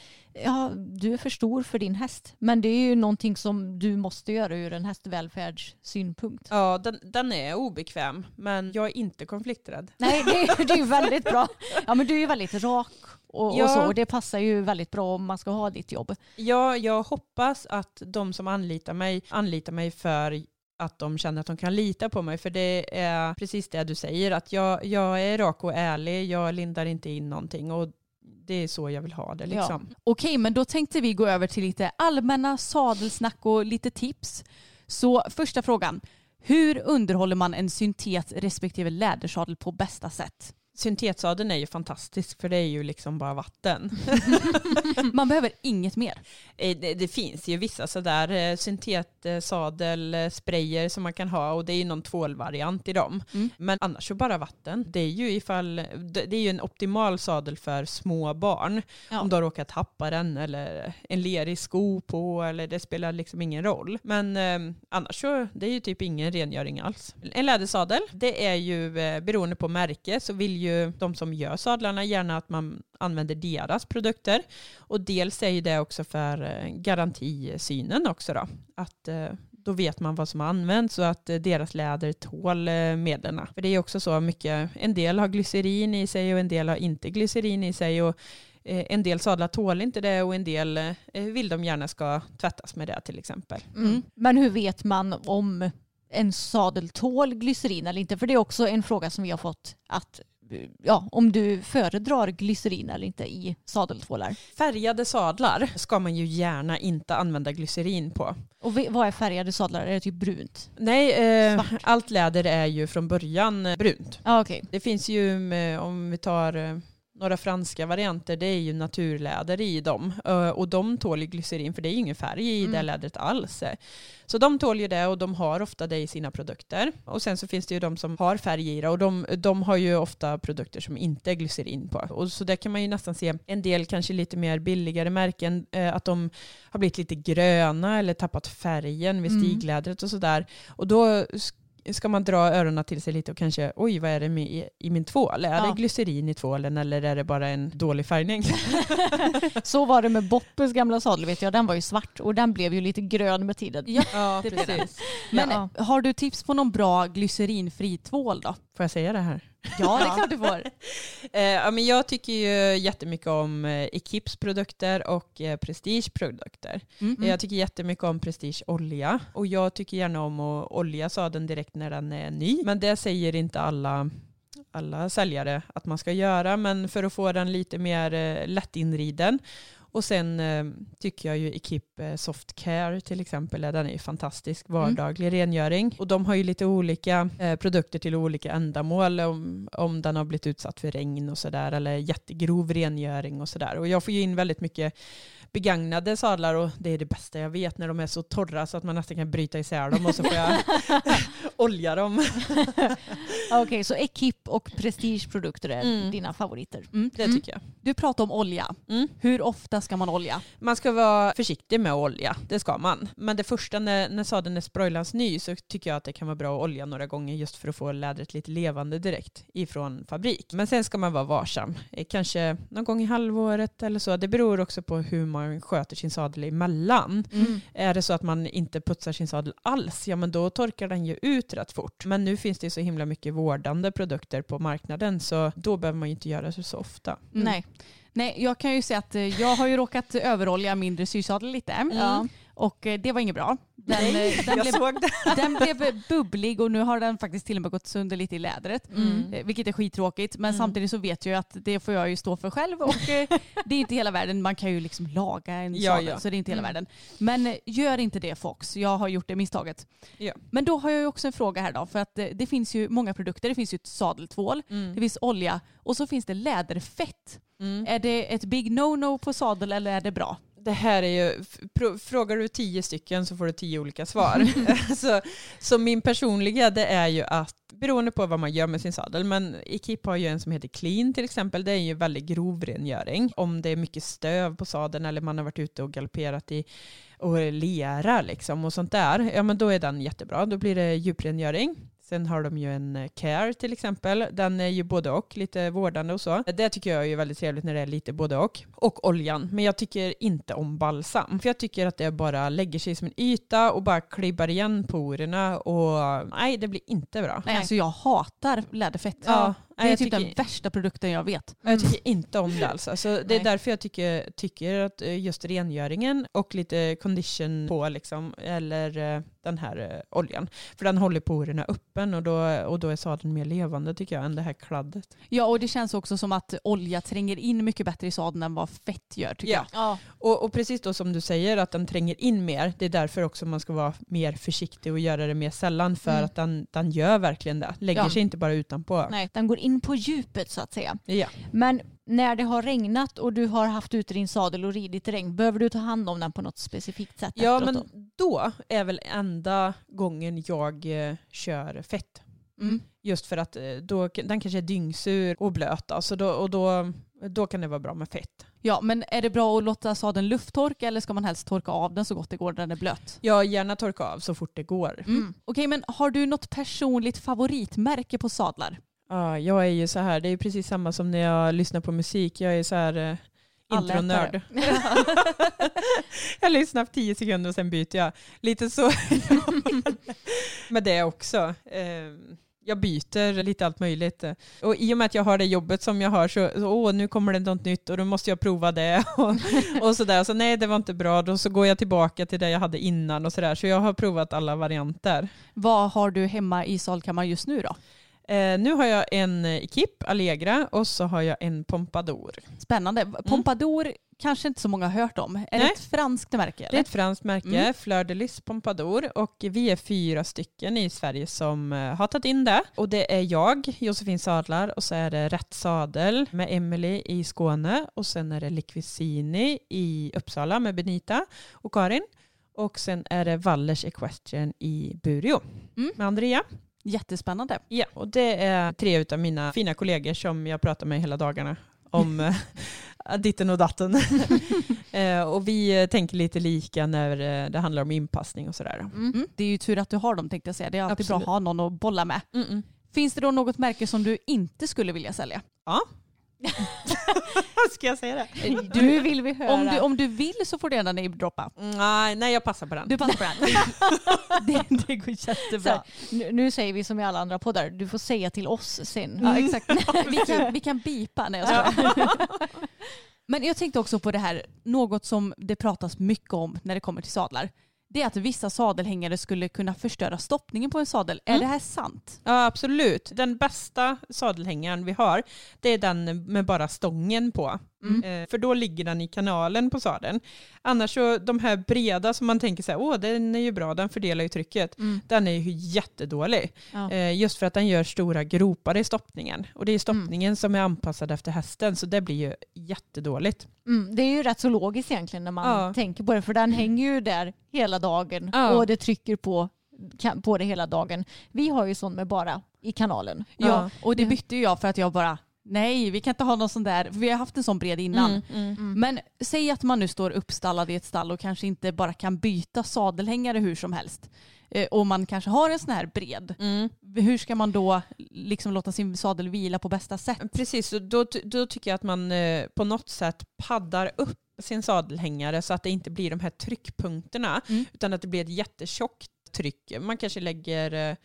ja, du är för stor för din häst. Men det är ju någonting som du måste göra ur en hästvälfärdssynpunkt. Ja, den, den är obekväm, men jag är inte konflikträdd. Nej, det är, det är ju väldigt bra. Ja, men du är ju väldigt rak och, Ja. och så. Och det passar ju väldigt bra om man ska ha ditt jobb. Ja, jag hoppas att de som anlitar mig anlitar mig för att de känner att de kan lita på mig. För det är precis det du säger, att jag, jag är rak och ärlig, jag lindar inte in någonting och det är så jag vill ha det. Liksom. Okej, men då tänkte vi gå över till lite allmänna sadelsnack och lite tips. Så första frågan. Hur underhåller man en syntet respektive lädersadel på bästa sätt? Syntetsadeln är ju fantastisk för det är ju liksom bara vatten. [LAUGHS] Man behöver inget mer. Eh, det, det finns ju vissa sådär eh, syntetsadelsprayer som man kan ha och det är ju någon tvålvariant i dem. Mm. Men annars så bara vatten. Det är ju ifall, det är ju en optimal sadel för små barn. Ja. Om du har råkat tappa den eller en lerig sko på eller det spelar liksom ingen roll. Men eh, annars så det är ju typ ingen rengöring alls. En lädersadel, det är ju eh, beroende på märke så vill ju de som gör sadlarna gärna att man använder deras produkter. Och dels är ju det också för eh, garantisynen också då. Att eh, då vet man vad som har använts och att eh, deras läder tål medlen. För det är också så mycket, en del har glycerin i sig och en del har inte glycerin i sig. Och en del sadlar tål inte det och en del vill de gärna ska tvättas med det till exempel. Mm. Men hur vet man om en sadel tål glycerin eller inte? För det är också en fråga som vi har fått att ja, om du föredrar glycerin eller inte i sadeltvålar. Färgade sadlar ska man ju gärna inte använda glycerin på. Och vad är färgade sadlar? Är det typ brunt? Nej, eh, allt läder är ju från början eh, brunt. Ja, okej. Det finns ju, eh, om vi tar eh, några franska varianter, det är ju naturläder i dem. Eh, Och de tål ju glycerin för det är ju ingen färg i det Mm. lädret alls. Så de tål ju det och de har ofta det i sina produkter. Och sen så finns det ju de som har färg i det och de, de har ju ofta produkter som inte är glycerin på. Och så där kan man ju nästan se en del kanske lite mer billigare märken, eh, att de har blivit lite gröna eller tappat färgen vid Mm. stiglädret och sådär. Och då ska man dra öronen till sig lite och kanske, oj vad är det med i, i min tvål? Är Ja. det glycerin i tvålen eller är det bara en dålig färgning? [LAUGHS] Så var det med Boppes gamla sadel vet jag. Den var ju svart och den blev ju lite grön med tiden. Ja, [LAUGHS] precis. Men Ja. har du tips på någon bra glycerinfri tvål då? Får jag säga det här? Ja, det är [LAUGHS] klart du får. [LAUGHS] Eh, men jag tycker ju jättemycket om eh, Equips produkter och eh, Prestige produkter. Mm. Jag tycker jättemycket om Prestige olja och jag tycker gärna om att olja sadeln direkt när den är ny. Men det säger inte alla alla säljare att man ska göra men för att få den lite mer eh, lättinriden och sen eh, tycker jag ju Equip eh, Soft Care till exempel, den är ju fantastisk vardaglig rengöring. Och de har ju lite olika eh, produkter till olika ändamål om, om den har blivit utsatt för regn och sådär eller jättegrov rengöring och sådär. Och jag får ju in väldigt mycket begagnade sadlar och det är det bästa jag vet när de är så torra så att man nästan kan bryta isär dem och så får jag [LAUGHS] olja dem. [LAUGHS] Okej, så Equip och Prestige-produkter är Mm. dina favoriter. Mm. Det tycker jag. Du pratar om olja. Mm. Hur ofta ska man olja? Man ska vara försiktig med med olja, det ska man. Men det första när, när sadeln är sprojlans ny så tycker jag att det kan vara bra att olja några gånger just för att få lädret lite levande direkt ifrån fabrik. Men sen ska man vara varsam. Eh, Kanske någon gång i halvåret eller så. Det beror också på hur man sköter sin sadel emellan. Mm. Är det så att man inte putsar sin sadel alls, ja men då torkar den ju ut rätt fort. Men nu finns det så himla mycket vårdande produkter på marknaden så då behöver man ju inte göra det så ofta. Mm. Nej. Nej, jag kan ju säga att eh, jag har ju råkat överolja mindre sysadel lite. Ja. Och eh, det var inget bra. Den, eh, den, jag blev, såg det. [LAUGHS] den blev bubblig och nu har den faktiskt till och med gått sönder lite i lädret. Mm. Eh, Vilket är skittråkigt. Men Mm. samtidigt så vet jag att det får jag ju stå för själv. Och eh, [LAUGHS] det är inte hela världen. Man kan ju liksom laga en Ja, sadel ja. så det är inte hela Mm. världen. Men eh, gör inte det Fox. Jag har gjort det misstaget. Ja. Men då har jag ju också en fråga här då. För att eh, det finns ju många produkter. Det finns ju ett sadeltvål. Mm. Det finns olja och så finns det läderfett. Mm. Är det ett big no-no på sadel eller är det bra? Det här är ju, frågar du tio stycken så får du tio olika svar. [LAUGHS] [LAUGHS] så, så min personliga det är ju att beroende på vad man gör med sin sadel, men Equip har ju en som heter Clean till exempel, det är ju väldigt grov rengöring. Om det är mycket stöv på sadeln eller man har varit ute och galopperat i och lera liksom och sånt där, ja men då är den jättebra. Då blir det djuprengöring. Sen har de ju en eh, Care till exempel. Den är ju både och, lite vårdande och så. Det tycker jag är ju väldigt trevligt när det är lite både och. Och oljan. Men jag tycker inte om balsam. För jag tycker att det bara lägger sig som en yta och bara klibbar igen porerna. Och nej, det blir inte bra. Nej, alltså jag hatar läderfett. Ja, det är jag typ tycker- den värsta produkten jag vet. Jag tycker inte om det alls. Alltså, det är Nej. därför jag tycker, tycker att eh, just rengöringen och lite condition på liksom, eller eh, den här eh, oljan. För den håller porerna öppen och då, och då är sadeln mer levande tycker jag än det här kladdet. Ja, och det känns också som att olja tränger in mycket bättre i sadeln än vad fett gör tycker Ja. jag. Ja. Och, och precis då som du säger att den tränger in mer. Det är därför också man ska vara mer försiktig och göra det mer sällan för Mm. att den, den gör verkligen det. Lägger Ja. sig inte bara utanpå. Nej, den går in på djupet så att säga. Ja. Men när det har regnat och du har haft ute din sadel och ridit i regn, behöver du ta hand om den på något specifikt sätt? Ja men då? då är väl enda gången jag eh, kör fett. Mm. Just för att eh, då, den kanske är dyngsur och blöt. då, så då, och då, då kan det vara bra med fett. Ja, men är det bra att låta sadeln lufttorka eller ska man helst torka av den så gott det går när den är blöt? Jag gärna torka av så fort det går. Mm. Okej, men har du något personligt favoritmärke på sadlar? Ja, jag är ju så här, det är ju precis samma som när jag lyssnar på musik. Jag är så här eh, intronörd. [LAUGHS] [LAUGHS] jag lyssnar på tio sekunder och sen byter jag. Lite så [LAUGHS] med det också. Eh, Jag byter lite allt möjligt. Och i och med att jag har det jobbet som jag har så, åh, nu kommer det något nytt och då måste jag prova det. Och, och sådär. Så nej, det var inte bra. Då så går jag tillbaka till det jag hade innan och sådär. Så jag har provat alla varianter. Vad har du hemma i salkammaren just nu då? Eh, nu har jag en Equip Allegra och så har jag en Pompadour. Spännande. Pompadour kanske inte så många har hört om. Är det Nej. ett franskt märke? Det är Eller? ett franskt märke, Mm. Fleur de Lys Pompadour och vi är fyra stycken i Sverige som eh, har tagit in det. Och det är jag, Josefin Sadlar och så är det Rätt Sadel med Emily i Skåne och sen är det Liquisini i Uppsala med Benita och Karin. Och sen är det Wallers Equestrian i Bureå Mm. med Andrea. Jättespännande. Ja, och det är tre av mina fina kollegor som jag pratar med hela dagarna om [LAUGHS] eh, ditten och datten. [LAUGHS] Eh, och vi eh, tänker lite lika när det handlar om inpassning och sådär. Mm. Det är ju tur att du har dem tänkte jag säga. Det är alltid Absolut. bra att ha någon att bolla med. Mm-mm. Finns det då något märke som du inte skulle vilja sälja? Ja. [LAUGHS] Ska jag säga det? Nu vill vi höra. Om du, om du vill så får du gärna namedroppa. Nej, nej, jag passar på den. Du passar på den. [LAUGHS] det, det går jättebra. här, nu, nu säger vi som i alla andra poddar, du får säga till oss sen. Ja, exakt. [LAUGHS] vi, kan, vi kan bipa. Nej, jag skojar. Men jag tänkte också på det här, något som det pratas mycket om när det kommer till sadlar. Det är att vissa sadelhängare skulle kunna förstöra stoppningen på en sadel. Är Mm. det här sant? Ja, absolut. Den bästa sadelhängaren vi har, det är den med bara stången på. Mm. Eh, för då ligger den i kanalen på sadeln. Annars så, de här breda som man tänker så här, åh den är ju bra, den fördelar ju trycket. Den är ju jättedålig. Ja. Eh, just för att den gör stora gropar i stoppningen. Och det är stoppningen som är anpassad efter hästen, så det blir ju jättedåligt. Mm, det är ju rätt så logiskt egentligen när man Ja. tänker på det, för den hänger ju där hela dagen Ja. och det trycker på, på det hela dagen. Vi har ju sån med bara i kanalen. Ja, och det bytte ju jag för att jag bara Nej, vi kan inte ha någon sån där. Vi har haft en sån bred innan. Mm, mm. Mm. Men säg att man nu står uppstallad i ett stall och kanske inte bara kan byta sadelhängare hur som helst. Eh, Och man kanske har en sån här bred. Mm. Hur ska man då liksom låta sin sadel vila på bästa sätt? Precis, då, då tycker jag att man eh, på något sätt paddar upp sin sadelhängare så att det inte blir de här tryckpunkterna Mm. utan att det blir ett jättetjockt tryck. Man kanske lägger eh,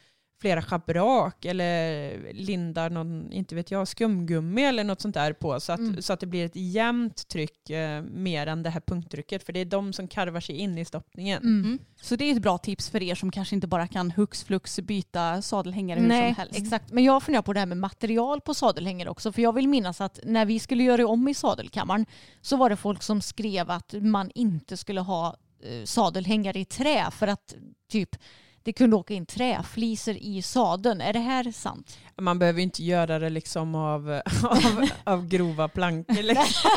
flera schabrak eller lindar någon, inte vet jag, skumgummi eller något sånt där på så att, Mm. så att det blir ett jämnt tryck eh, mer än det här punkttrycket för det är de som karvar sig in i stoppningen. Mm. Så det är ett bra tips för er som kanske inte bara kan hux flux byta sadelhängare hur Nej, som helst. exakt. Men jag funderar på det här med material på sadelhängare också. För jag vill minnas att när vi skulle göra om i sadelkammaren så var det folk som skrev att man inte skulle ha eh, sadelhängare i trä för att typ det kunde åka in träfliser i sadeln. Är det här sant? Man behöver inte göra det liksom av, [LAUGHS] av, av grova plankor. Liksom.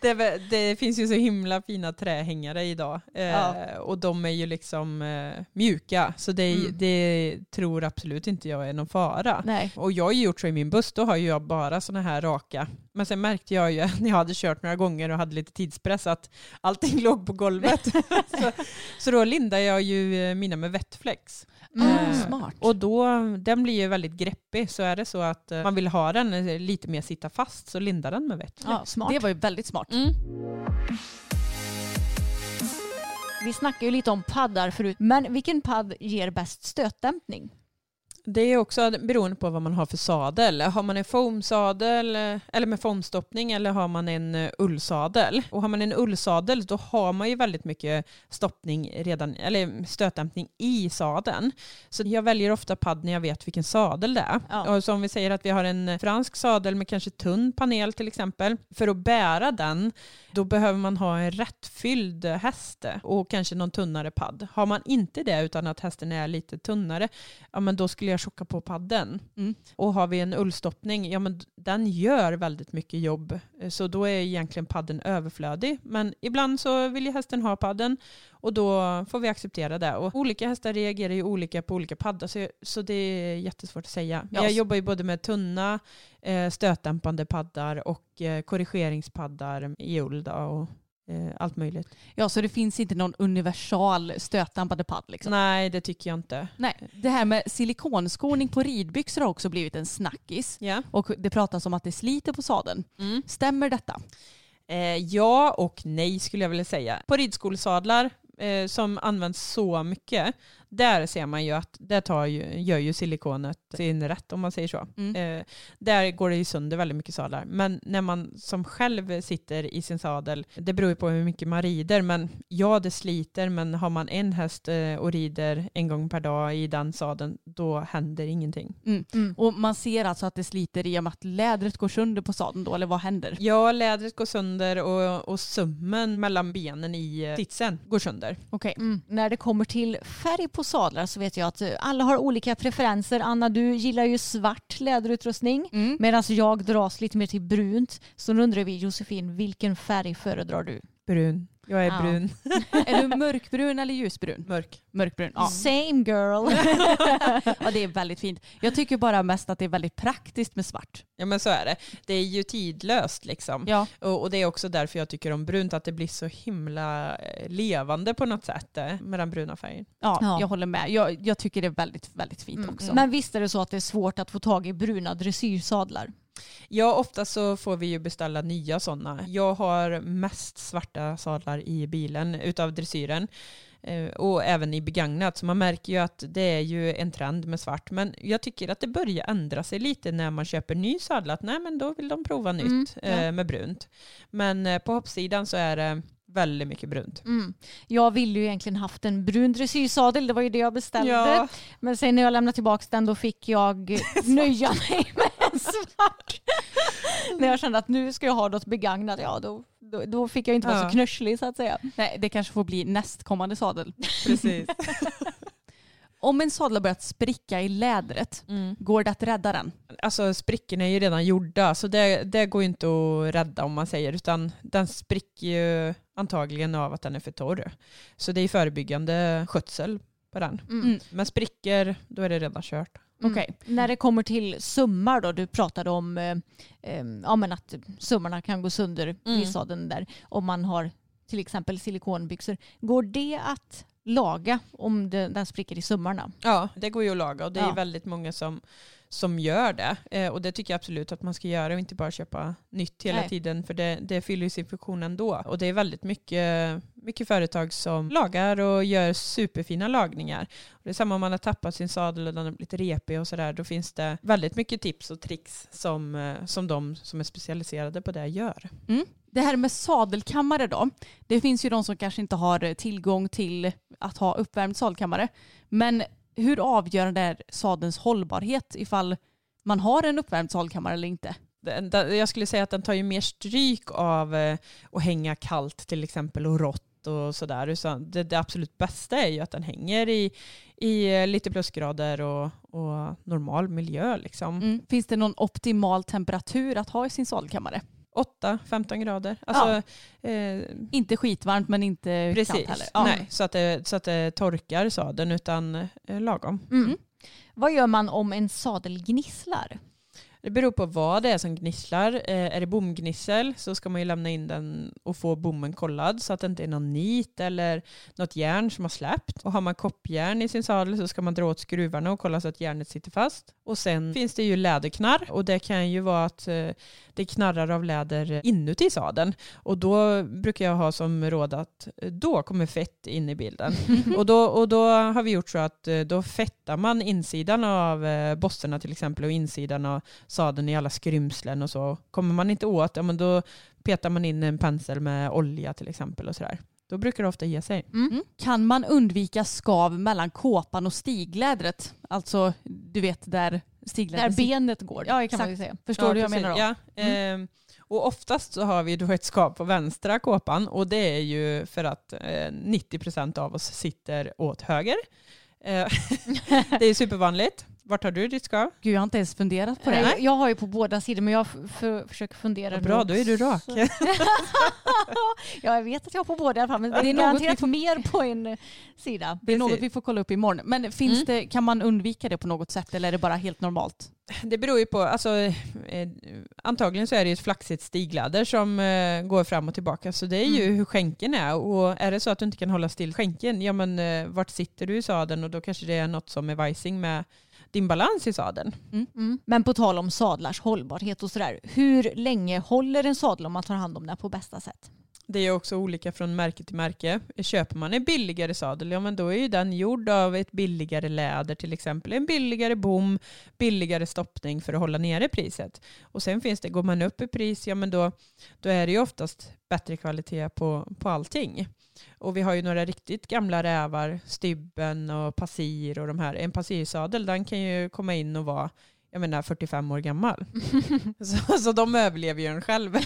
[LAUGHS] det, det finns ju så himla fina trähängare idag eh, Ja. och de är ju liksom eh, mjuka så det, Mm. det tror absolut inte jag är någon fara. Nej. Och jag har ju gjort så i min buss, då har ju jag bara sådana här raka. Men sen märkte jag ju [LAUGHS] när jag hade kört några gånger och hade lite tidspress att allting låg på golvet. så, så då lindade jag ju eh, mina med vettflex. Mm, Eh, smart. Och då, den blir ju väldigt greppig. Så är det så att eh, man vill ha den eh, lite mer sitta fast så lindar den med vett. Ja, smart. Det var ju väldigt smart. Mm. Vi snackade ju lite om paddar förut. Men vilken padd ger bäst stötdämpning? Det är också beroende på vad man har för sadel. Har man en foamsadel eller med foamstoppning eller har man en eh, ullsadel. Och har man en ullsadel då har man ju väldigt mycket stoppning redan, eller stötdämpning i sadeln. Så jag väljer ofta padd när jag vet vilken sadel det är. Ja. Och så om vi säger att vi har en fransk sadel med kanske tunn panel till exempel. För att bära den då behöver man ha en rättfylld häst och kanske någon tunnare padd. Har man inte det utan att hästen är lite tunnare, ja men då skulle jag tjocka på padden. Mm. Och har vi en ullstoppning, ja men den gör väldigt mycket jobb. Så då är egentligen padden överflödig. Men ibland så vill ju hästen ha padden och då får vi acceptera det. Och olika hästar reagerar ju olika på olika paddar så, så det är jättesvårt att säga. Men Ja, jag jobbar ju både med tunna eh, stötdämpande paddar och eh, korrigeringspaddar i ull och eh, allt möjligt. Ja, så det finns inte någon universal stötdämpande padd liksom. Nej, det tycker jag inte. Nej. Det här med silikonskoning på ridbyxor har också blivit en snackis. Ja. Och det pratas om att det sliter på sadeln. Mm. Stämmer detta? Eh, ja och nej skulle jag vilja säga. På ridskolsadlar eh, som används så mycket, där ser man ju att där tar ju, gör ju silikonet sin rätt om man säger så. Mm. Eh, där går det ju sönder väldigt mycket sadlar. Men när man som själv sitter i sin sadel, det beror ju på hur mycket man rider, men ja det sliter, men har man en häst eh, och rider en gång per dag i den sadeln, då händer ingenting. Mm. Och man ser alltså att det sliter i och med att lädret går sönder på sadeln då, eller vad händer? Ja, lädret går sönder och, och sömmen mellan benen i eh, sitsen går sönder. Okej. När det kommer till färg på sadlar så vet jag att eh, alla har olika preferenser. Anna, du gillar ju svart läderutrustning Mm. medan jag dras lite mer till brunt. Så nu undrar vi Josefin, vilken färg föredrar du? Brun. Jag är Ja. brun. [LAUGHS] Är du mörkbrun eller ljusbrun? Mörk. Mörkbrun. Ja. Same girl. [LAUGHS] ja, det är väldigt fint. Jag tycker bara mest att det är väldigt praktiskt med svart. Ja men så är det. Det är ju tidlöst liksom. Ja. Och, och det är också därför jag tycker om brunt, att det blir så himla eh, levande på något sätt eh, med den bruna färgen. Ja, Ja. jag håller med. Jag, jag tycker det är väldigt, väldigt fint också. Men visst är det så att det är svårt att få tag i bruna dressyrsadlar? Ja, ofta så får vi ju beställa nya sådana. Jag har mest svarta sadlar i bilen utav dressyren. Eh, Och även i begagnat. Så man märker ju att det är ju en trend med svart. Men jag tycker att det börjar ändra sig lite när man köper ny sadel. Att nej men då vill de prova nytt Mm, ja. eh, med brunt. Men eh, på hoppsidan så är det väldigt mycket brunt. Mm. Jag ville ju egentligen haft en brun dressyrsadel, det var ju det jag beställde. Ja. Men sen när jag lämnade tillbaka den då fick jag [LAUGHS] nöja mig med svart. när jag kände att nu ska jag ha något begagnat, ja då, då, då fick jag inte vara Ja. så knöschlig så att säga. Nej, det kanske får bli nästkommande sadel. Precis. [LAUGHS] Om en sadel har börjat spricka i lädret, Mm. går det att rädda den? Alltså sprickorna är ju redan gjorda så det, det går ju inte att rädda om man säger utan den spricker ju antagligen av att den är för torr. Så det är förebyggande skötsel på den. Mm. Men sprickor, då är det redan kört. Okej. När det kommer till sömmar då, du pratade om eh, eh, ja, men att sömmarna kan gå sönder Mm. sadeln där om man har till exempel silikonbyxor. Går det att laga om det, den spricker i sömmarna? Ja, det går ju att laga och det är Ja. väldigt många som, som gör det. Eh, och det tycker jag absolut att man ska göra och inte bara köpa nytt hela Nej. tiden för det, det fyller ju sin funktion ändå. Och det är väldigt mycket, mycket företag som lagar och gör superfina lagningar. Och det är samma om man har tappat sin sadel och den har blivit repig och sådär. Då finns det väldigt mycket tips och tricks som, eh, som de som är specialiserade på det gör. Det här med sadelkammare då. Det finns ju de som kanske inte har tillgång till att ha uppvärmd sadelkammare. Men hur avgörande är sadelns hållbarhet ifall man har en uppvärmd sadelkammare eller inte? Jag skulle säga att den tar ju mer stryk av eh, att hänga kallt till exempel och rått och sådär. Så det, det absolut bästa är ju att den hänger i, i eh, lite plusgrader och, och normal miljö. Liksom. Mm. Finns det någon optimal temperatur att ha i sin sadelkammare? 8-15 grader. Alltså, eh, Inte skitvarmt men inte kallt precis. heller. Ja. Nej, så, att det, så att det torkar sadeln utan eh, lagom. Mm. Vad gör man om en sadel gnisslar? Det beror på vad det är som gnisslar. Eh, är det bomgnissel så ska man ju lämna in den och få bommen kollad så att det inte är någon nit eller något järn som har släppt. Och har man koppjärn i sin sadel så ska man dra åt skruvarna och kolla så att järnet sitter fast. Och sen finns det ju läderknarr och det kan ju vara att eh, det knarrar av läder inuti sadeln. Och då brukar jag ha som råd att eh, då kommer fett in i bilden. [LAUGHS] och, då, och då har vi gjort så att då fettar man insidan av eh, bosserna till exempel och insidan av sadeln i alla skrymslen och så. Kommer man inte åt, ja, men då petar man in en pensel med olja till exempel och sådär. Då brukar det ofta ge sig. Mm. Kan man undvika skav mellan kåpan och stiglädret? Alltså du vet där Där stiglädret benet går. Ja, kan exakt. säga. Förstår du hur jag menar då? Ja, ehm, och oftast så har vi då ett skap på vänstra kåpan och det är ju för att eh, 90% av oss sitter åt höger. Eh, [LAUGHS] det är supervanligt. Vart har du ditt skav? Gud jag har inte ens funderat på det. Nej, Jag har ju på båda sidor men jag försöker fundera. Vad bra, då är du rak. [LAUGHS] ja, jag vet att jag har på båda i alla fall men det är något vi- mer på en sida. Det är något vi får kolla upp imorgon. Men finns Mm. det, kan man undvika det på något sätt eller är det bara helt normalt? Det beror ju på, alltså, eh, antagligen så är det ju ett flaxigt stigläder som eh, går fram och tillbaka. Så det är ju hur skänken är. Och är det så att du inte kan hålla still skänken, ja men eh, vart sitter du i sadeln? Och då kanske det är något som är vajsing med din balans i sadeln. Mm. Men på tal om sadlars hållbarhet och sådär. Hur länge håller en sadel om man tar hand om den på bästa sätt? Det är också olika från märke till märke. Köper man en billigare sadel, ja men då är ju den gjord av ett billigare läder till exempel. En billigare bom, billigare stoppning för att hålla nere priset. Och sen finns det, går man upp i pris, ja men då, då är det ju oftast bättre kvalitet på, på allting. Och vi har ju några riktigt gamla rävar, Stybben och Passir och de här. En Passirsadel den kan ju komma in och vara jag menar 45 år gammal. [LAUGHS] så, så de överlever ju en själv.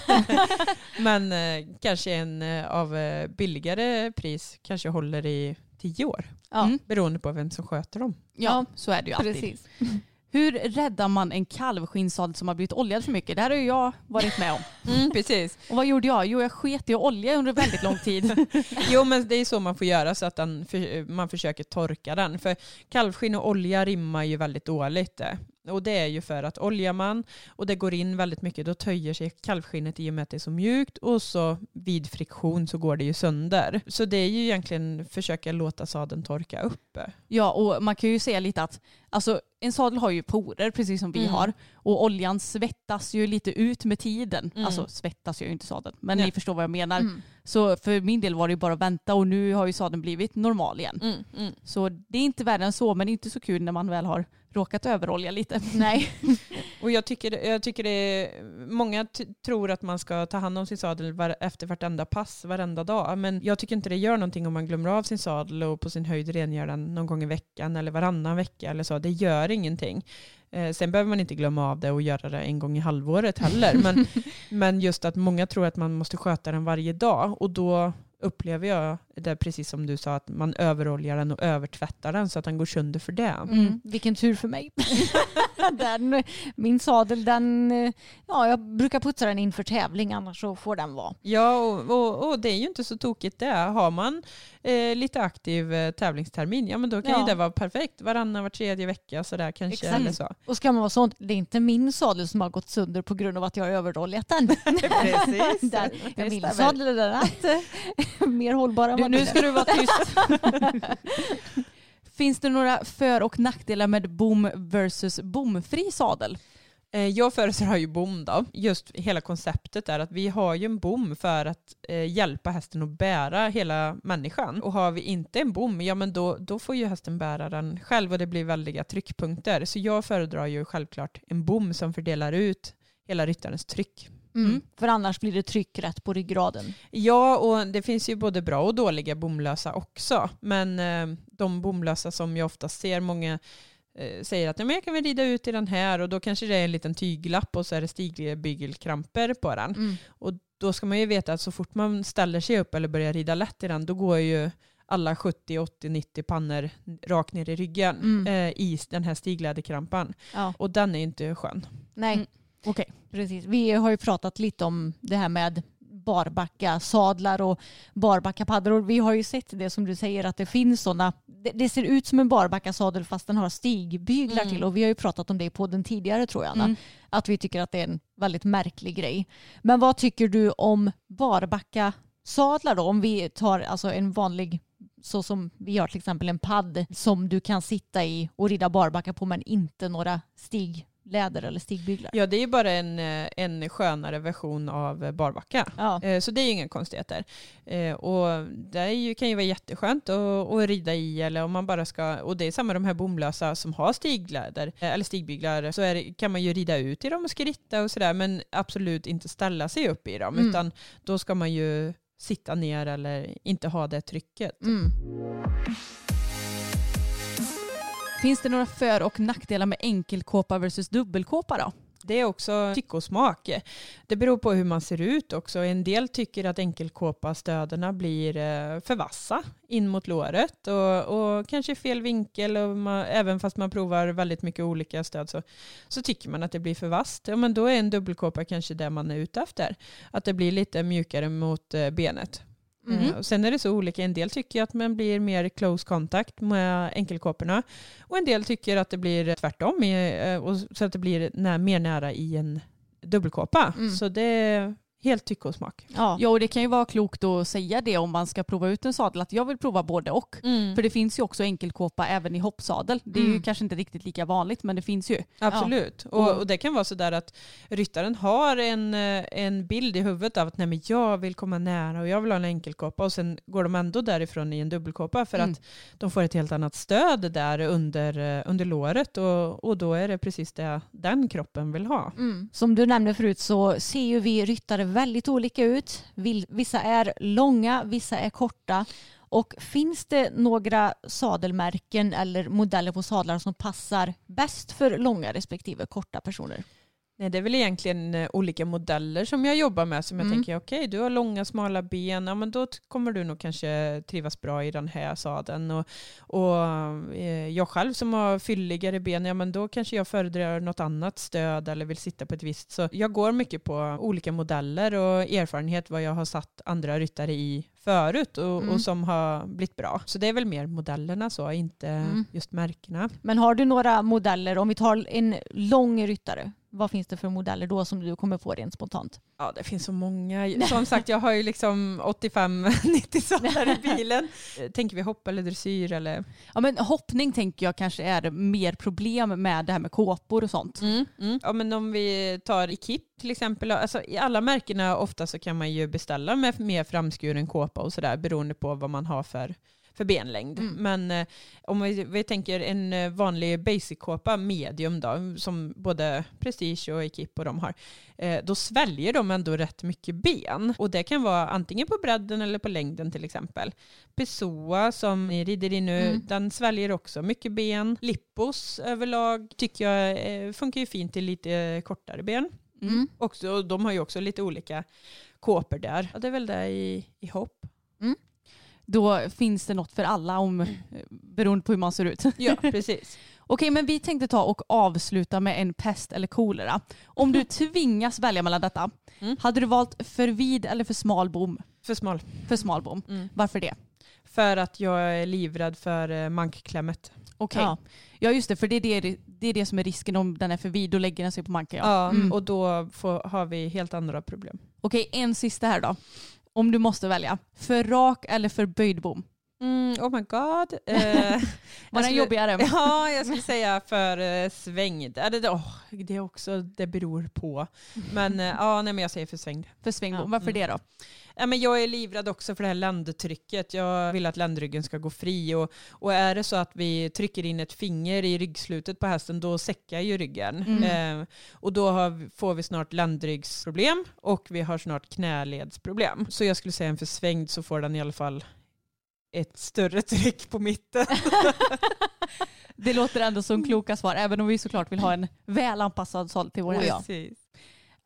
[LAUGHS] Men eh, kanske en eh, av eh, billigare pris kanske håller i 10 år. Ja, Mm. Beroende på vem som sköter dem. Ja, så är det ju alltid. precis. [LAUGHS] Hur räddar man en kalvskinnsadel som har blivit oljad för mycket? Det här har ju jag varit med om. [LAUGHS] precis. Och vad gjorde jag? Jo, jag sket i olja under väldigt lång tid. [LAUGHS] Jo men det är så man får göra så att den, man försöker torka den. För kalvskinn och olja rimmar ju väldigt dåligt. Och det är ju för att oljar man och det går in väldigt mycket då töjer sig kalvskinnet i och med att det är så mjukt och så vid friktion så går det ju sönder. Så det är ju egentligen försöka låta sadeln torka upp. Ja, och man kan ju säga lite att alltså, en sadel har ju porer precis som vi Mm. har och oljan svettas ju lite ut med tiden. Mm. Alltså svettas ju inte sadeln, men Nej. ni förstår vad jag menar. Mm. Så för min del var det ju bara att vänta och nu har ju sadeln blivit normal igen. Mm, mm. Så det är inte värre än så, men det är inte så kul när man väl har råkat överolja lite. [LAUGHS] Nej. [LAUGHS] Och jag tycker, jag tycker det är, många tror att man ska ta hand om sin sadel var, efter vartenda pass, varenda dag. Men jag tycker inte det gör någonting om man glömmer av sin sadel och på sin höjd rengör den någon gång i veckan eller varannan vecka eller så. Det gör ingenting. Eh, sen behöver man inte glömma av det och göra det en gång i halvåret heller. Men, [LAUGHS] men just att många tror att man måste sköta den varje dag och då upplever jag där precis som du sa att man överoljar den och övertvättar den så att den går sönder för det. Mm. Vilken tur för mig. [LAUGHS] den, min sadel, den, ja, jag brukar putsa den inför tävling annars så får den vara. Ja, och, och, och det är ju inte så tokigt det. Har man eh, lite aktiv eh, tävlingstermin, ja men då kan Ja. ju det vara perfekt. Varannan, var tredje vecka sådär kanske. Exakt. Eller så. Och ska man vara sånt, det är inte min sadel som har gått sönder på grund av att jag har överoljat den. [LAUGHS] Precis. [LAUGHS] Där, Det min sadel är att, mer hållbar än Vad nu ska du vara tyst. [LAUGHS] Finns det några för och nackdelar med bom versus bomfri sadel? Eh, Jag föredrar ju bom då. Just hela konceptet är att vi har ju en bom för att eh, hjälpa hästen att bära hela människan. Och har vi inte en bom, ja men då, då får ju hästen bära den själv och det blir väldiga tryckpunkter. Så jag föredrar ju självklart en bom som fördelar ut hela ryttarens tryck. Mm. För annars blir det tryck rätt på ryggraden. Ja, och det finns ju både bra och dåliga bomlösa också. Men eh, de bomlösa som jag ofta ser, många eh, säger att "Ja, men jag kan väl rida ut i den här och då kanske det är en liten tyglapp och så är det stigbygelkramper på den. Mm. Och då ska man ju veta att så fort man ställer sig upp eller börjar rida lätt i den, då går ju alla 70, 80, 90 pannor rakt ner i ryggen Mm. eh, i den här stigläderkrampan. Ja. Och den är inte skön. Nej, Okej. precis. Vi har ju pratat lite om det här med barbacka sadlar och barbacka paddor. Vi har ju sett det som du säger att det finns sådana. Det, det ser ut som en barbacka sadel fast den har stigbyglar Mm. till och vi har ju pratat om det i podden tidigare tror jag Anna. Mm. Att vi tycker att det är en väldigt märklig grej. Men vad tycker du om barbacka sadlar då? Om vi tar alltså en vanlig så som vi har till exempel en padd som du kan sitta i och rida barbacka på men inte några stigläder eller stigbyglar. Ja, det är ju bara en, eh, en skönare version av eh, barbacka. Ja. Eh, Så det är ju inga konstigheter. Och det ju, kan ju vara jätteskönt att, att rida i eller om man bara ska, och det är samma de här bomlösa som har stigläder eller stigbyglar så är kan man ju rida ut i dem och skritta och sådär men absolut inte ställa sig upp i dem Mm. utan då ska man ju sitta ner eller inte ha det trycket. Mm. Finns det några för och nackdelar med enkelkåpa versus dubbelkåpa då? Det är också tycke och smak. Det beror på hur man ser ut också. En del tycker att enkelkåpastöderna blir eh, för vassa in mot låret och, och kanske fel vinkel. Och man, även fast man provar väldigt mycket olika stöd så, så tycker man att det blir för vasst. Ja, men då är en dubbelkåpa kanske det man är ute efter. Att det blir lite mjukare mot eh, benet. Mm. Eh, och sen är det så olika. En del tycker att man blir mer close contact med enkelkåporna. Och en del tycker att det blir tvärtom. eh, Så att det blir mer nära i en dubbelkåpa. Mm. Så det helt tycke och smak. Ja. Ja, och det kan ju vara klokt att säga det om man ska prova ut en sadel, att jag vill prova både och. För det finns ju också enkelkåpa även i hoppsadel. Det är ju Mm. kanske inte riktigt lika vanligt, men det finns ju. Absolut. Och, och det kan vara så där att ryttaren har en, eh, en bild i huvudet av att nej, men jag vill komma nära och jag vill ha en enkelkåpa och sen går de ändå därifrån i en dubbelkåpa för Mm. att de får ett helt annat stöd där under, eh, under låret och, och då är det precis det den kroppen vill ha. Mm. Som du nämnde förut så ser ju vi ryttare väldigt olika ut. Vissa är långa, vissa är korta. Och finns det några sadelmärken eller modeller på sadlar som passar bäst för långa respektive korta personer? Nej, det är väl egentligen eh, olika modeller som jag jobbar med som jag Mm. tänker, okej du har långa smala ben, ja men då kommer du nog kanske trivas bra i den här sadeln. Och, och eh, jag själv som har fylligare ben, ja men då kanske jag föredrar något annat stöd eller vill sitta på ett visst. Så jag går mycket på olika modeller och erfarenhet vad jag har satt andra ryttare i förut och, Mm. och som har blivit bra. Så det är väl mer modellerna så, inte Mm. just märkena. Men har du några modeller, om vi tar en lång ryttare, vad finns det för modeller då som du kommer på rent spontant? Ja, det finns så många. [LAUGHS] Som sagt, jag har ju liksom 85-90 sadlar [LAUGHS] i bilen. Eh, Tänker vi hopp eller dressyr eller? Ja, men hoppning tänker jag kanske är mer problem med det här med kåpor och sånt. Mm. Ja, men om vi tar i KIP till exempel. Alltså, I alla märkena ofta så kan man ju beställa med mer framskuren kåpa och sådär beroende på vad man har för, för benlängd. Mm. Men eh, om vi, vi tänker en eh, vanlig basic-kåpa, medium då, som både Prestige och Equip och de har, eh, då sväljer de ändå rätt mycket ben. Och det kan vara antingen på bredden eller på längden till exempel. Pessoa som ni rider i nu, Mm. den sväljer också mycket ben. Lippos överlag tycker jag eh, funkar ju fint till lite kortare ben. Mm. Också, och de har ju också lite olika kåpor där. Ja, det är väl det i, i hopp. Då finns det något för alla om, eh, beroende på hur man ser ut. [LAUGHS] Ja, [LAUGHS] precis. Okej, men vi tänkte ta och avsluta med en pest eller kolera. Om du [LAUGHS] tvingas välja mellan detta, Mm. hade du valt för vid eller för smal bom? För smal. För smal bom. Mm. Varför det? För att jag är livrädd för eh, mankklämmet. Okej. Ja. Ja. just det, för det är det, det är det som är risken om den är för vid, då lägger den sig på manken. Ja. Ja, Mm. och då får, har vi helt andra problem. Okej, en sista här då. Om du måste välja, för rak eller för böjd bom? Mm, oh my god. [LAUGHS] Eh, Var den jobbigare? [LAUGHS] Ja, jag skulle säga för eh, svängd. Det, åh, det är också, det beror på. Men eh, ja, nej, men jag säger för svängd. För svängbom, Ja, varför mm. det då? Ja, men jag är livrädd också för det här ländtrycket. Jag vill att ländryggen ska gå fri. Och, och är det så att vi trycker in ett finger i ryggslutet på hästen då säckar ju ryggen. Mm. Eh, och då har, får vi snart ländryggsproblem och vi har snart knäledsproblem. Så jag skulle säga en för svängd så får den i alla fall ett större tryck på mitten. [LAUGHS] Det låter ändå som kloka svar, även om vi såklart vill ha en väl anpassad såld till vår häst.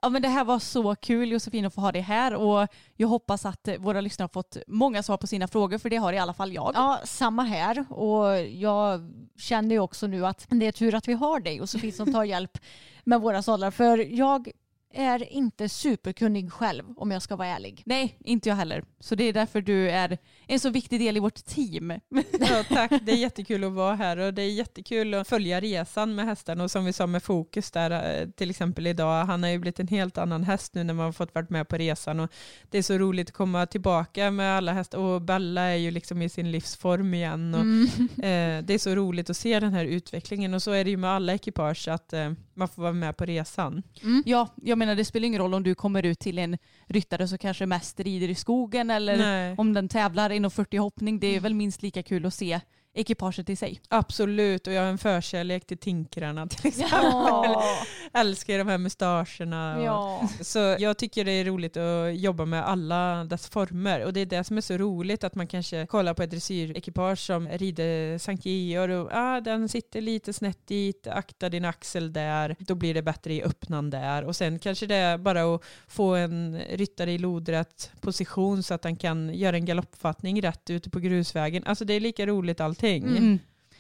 Ja, men det här var så kul Josefin att få ha dig här och jag hoppas att eh, våra lyssnare har fått många svar på sina frågor för det har i alla fall jag. Ja, samma här. Och jag känner ju också nu att det är tur att vi har dig och som tar hjälp med våra sadlar. För jag är inte superkunnig själv om jag ska vara ärlig. Nej, inte jag heller. Så det är därför du är en så viktig del i vårt team. [LAUGHS] Ja, tack, det är jättekul att vara här och det är jättekul att följa resan med hästen och som vi sa med fokus där eh, till exempel idag, han har ju blivit en helt annan häst nu när man har fått varit med på resan och det är så roligt att komma tillbaka med alla hästar och Bella är ju liksom i sin livsform igen och Mm. eh, det är så roligt att se den här utvecklingen och så är det ju med alla ekipage att eh, man får vara med på resan. Ja, jag menar det spelar ingen roll om du kommer ut till en ryttare som kanske mest rider i skogen eller Nej. om den tävlar inom 40 hoppning. Det är väl minst lika kul att se ekipaget i sig. Absolut, och jag har en förkärlek till tinkrarna till exempel. Ja. [LAUGHS] Älskar de här mustascherna. Och, Ja. Så jag tycker det är roligt att jobba med alla dess former och det är det som är så roligt att man kanske kollar på ett dressyrekipage som rider Sankt Georg och ah, den sitter lite snett dit, akta din axel där, då blir det bättre i öppnan där och sen kanske det är bara att få en ryttare i lodrätt position så att han kan göra en galoppfattning rätt ute på grusvägen. Alltså det är lika roligt allting. Mm.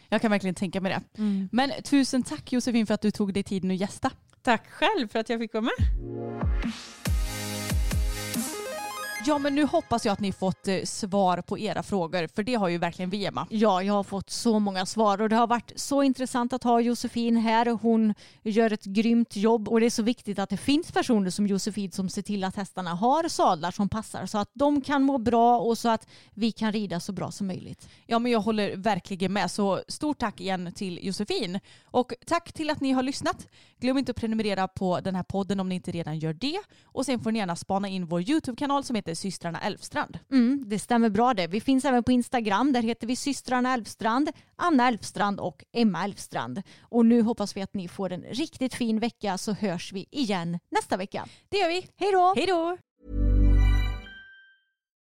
Jag kan verkligen tänka mig det. Mm. Men tusen tack Josefin för att du tog dig tiden att gästa. Tack själv för att jag fick vara med. Ja men nu hoppas jag att ni fått eh, svar på era frågor för det har ju verkligen vi Emma. Ja, jag har fått så många svar och det har varit så intressant att ha Josefin här. Hon gör ett grymt jobb och det är så viktigt att det finns personer som Josefin som ser till att hästarna har sadlar som passar så att de kan må bra och så att vi kan rida så bra som möjligt. Ja men jag håller verkligen med så stort tack igen till Josefin. Och tack till att ni har lyssnat. Glöm inte att prenumerera på den här podden om ni inte redan gör det. Och sen får ni gärna spana in vår YouTube-kanal som heter Systrarna Elfstrand. Mm, det stämmer bra det. Vi finns även på Instagram. Där heter vi systrarna Elfstrand, Anna Elfstrand och Emma Elfstrand. Och nu hoppas vi att ni får en riktigt fin vecka så hörs vi igen nästa vecka. Det gör vi. Hej då! Hej då!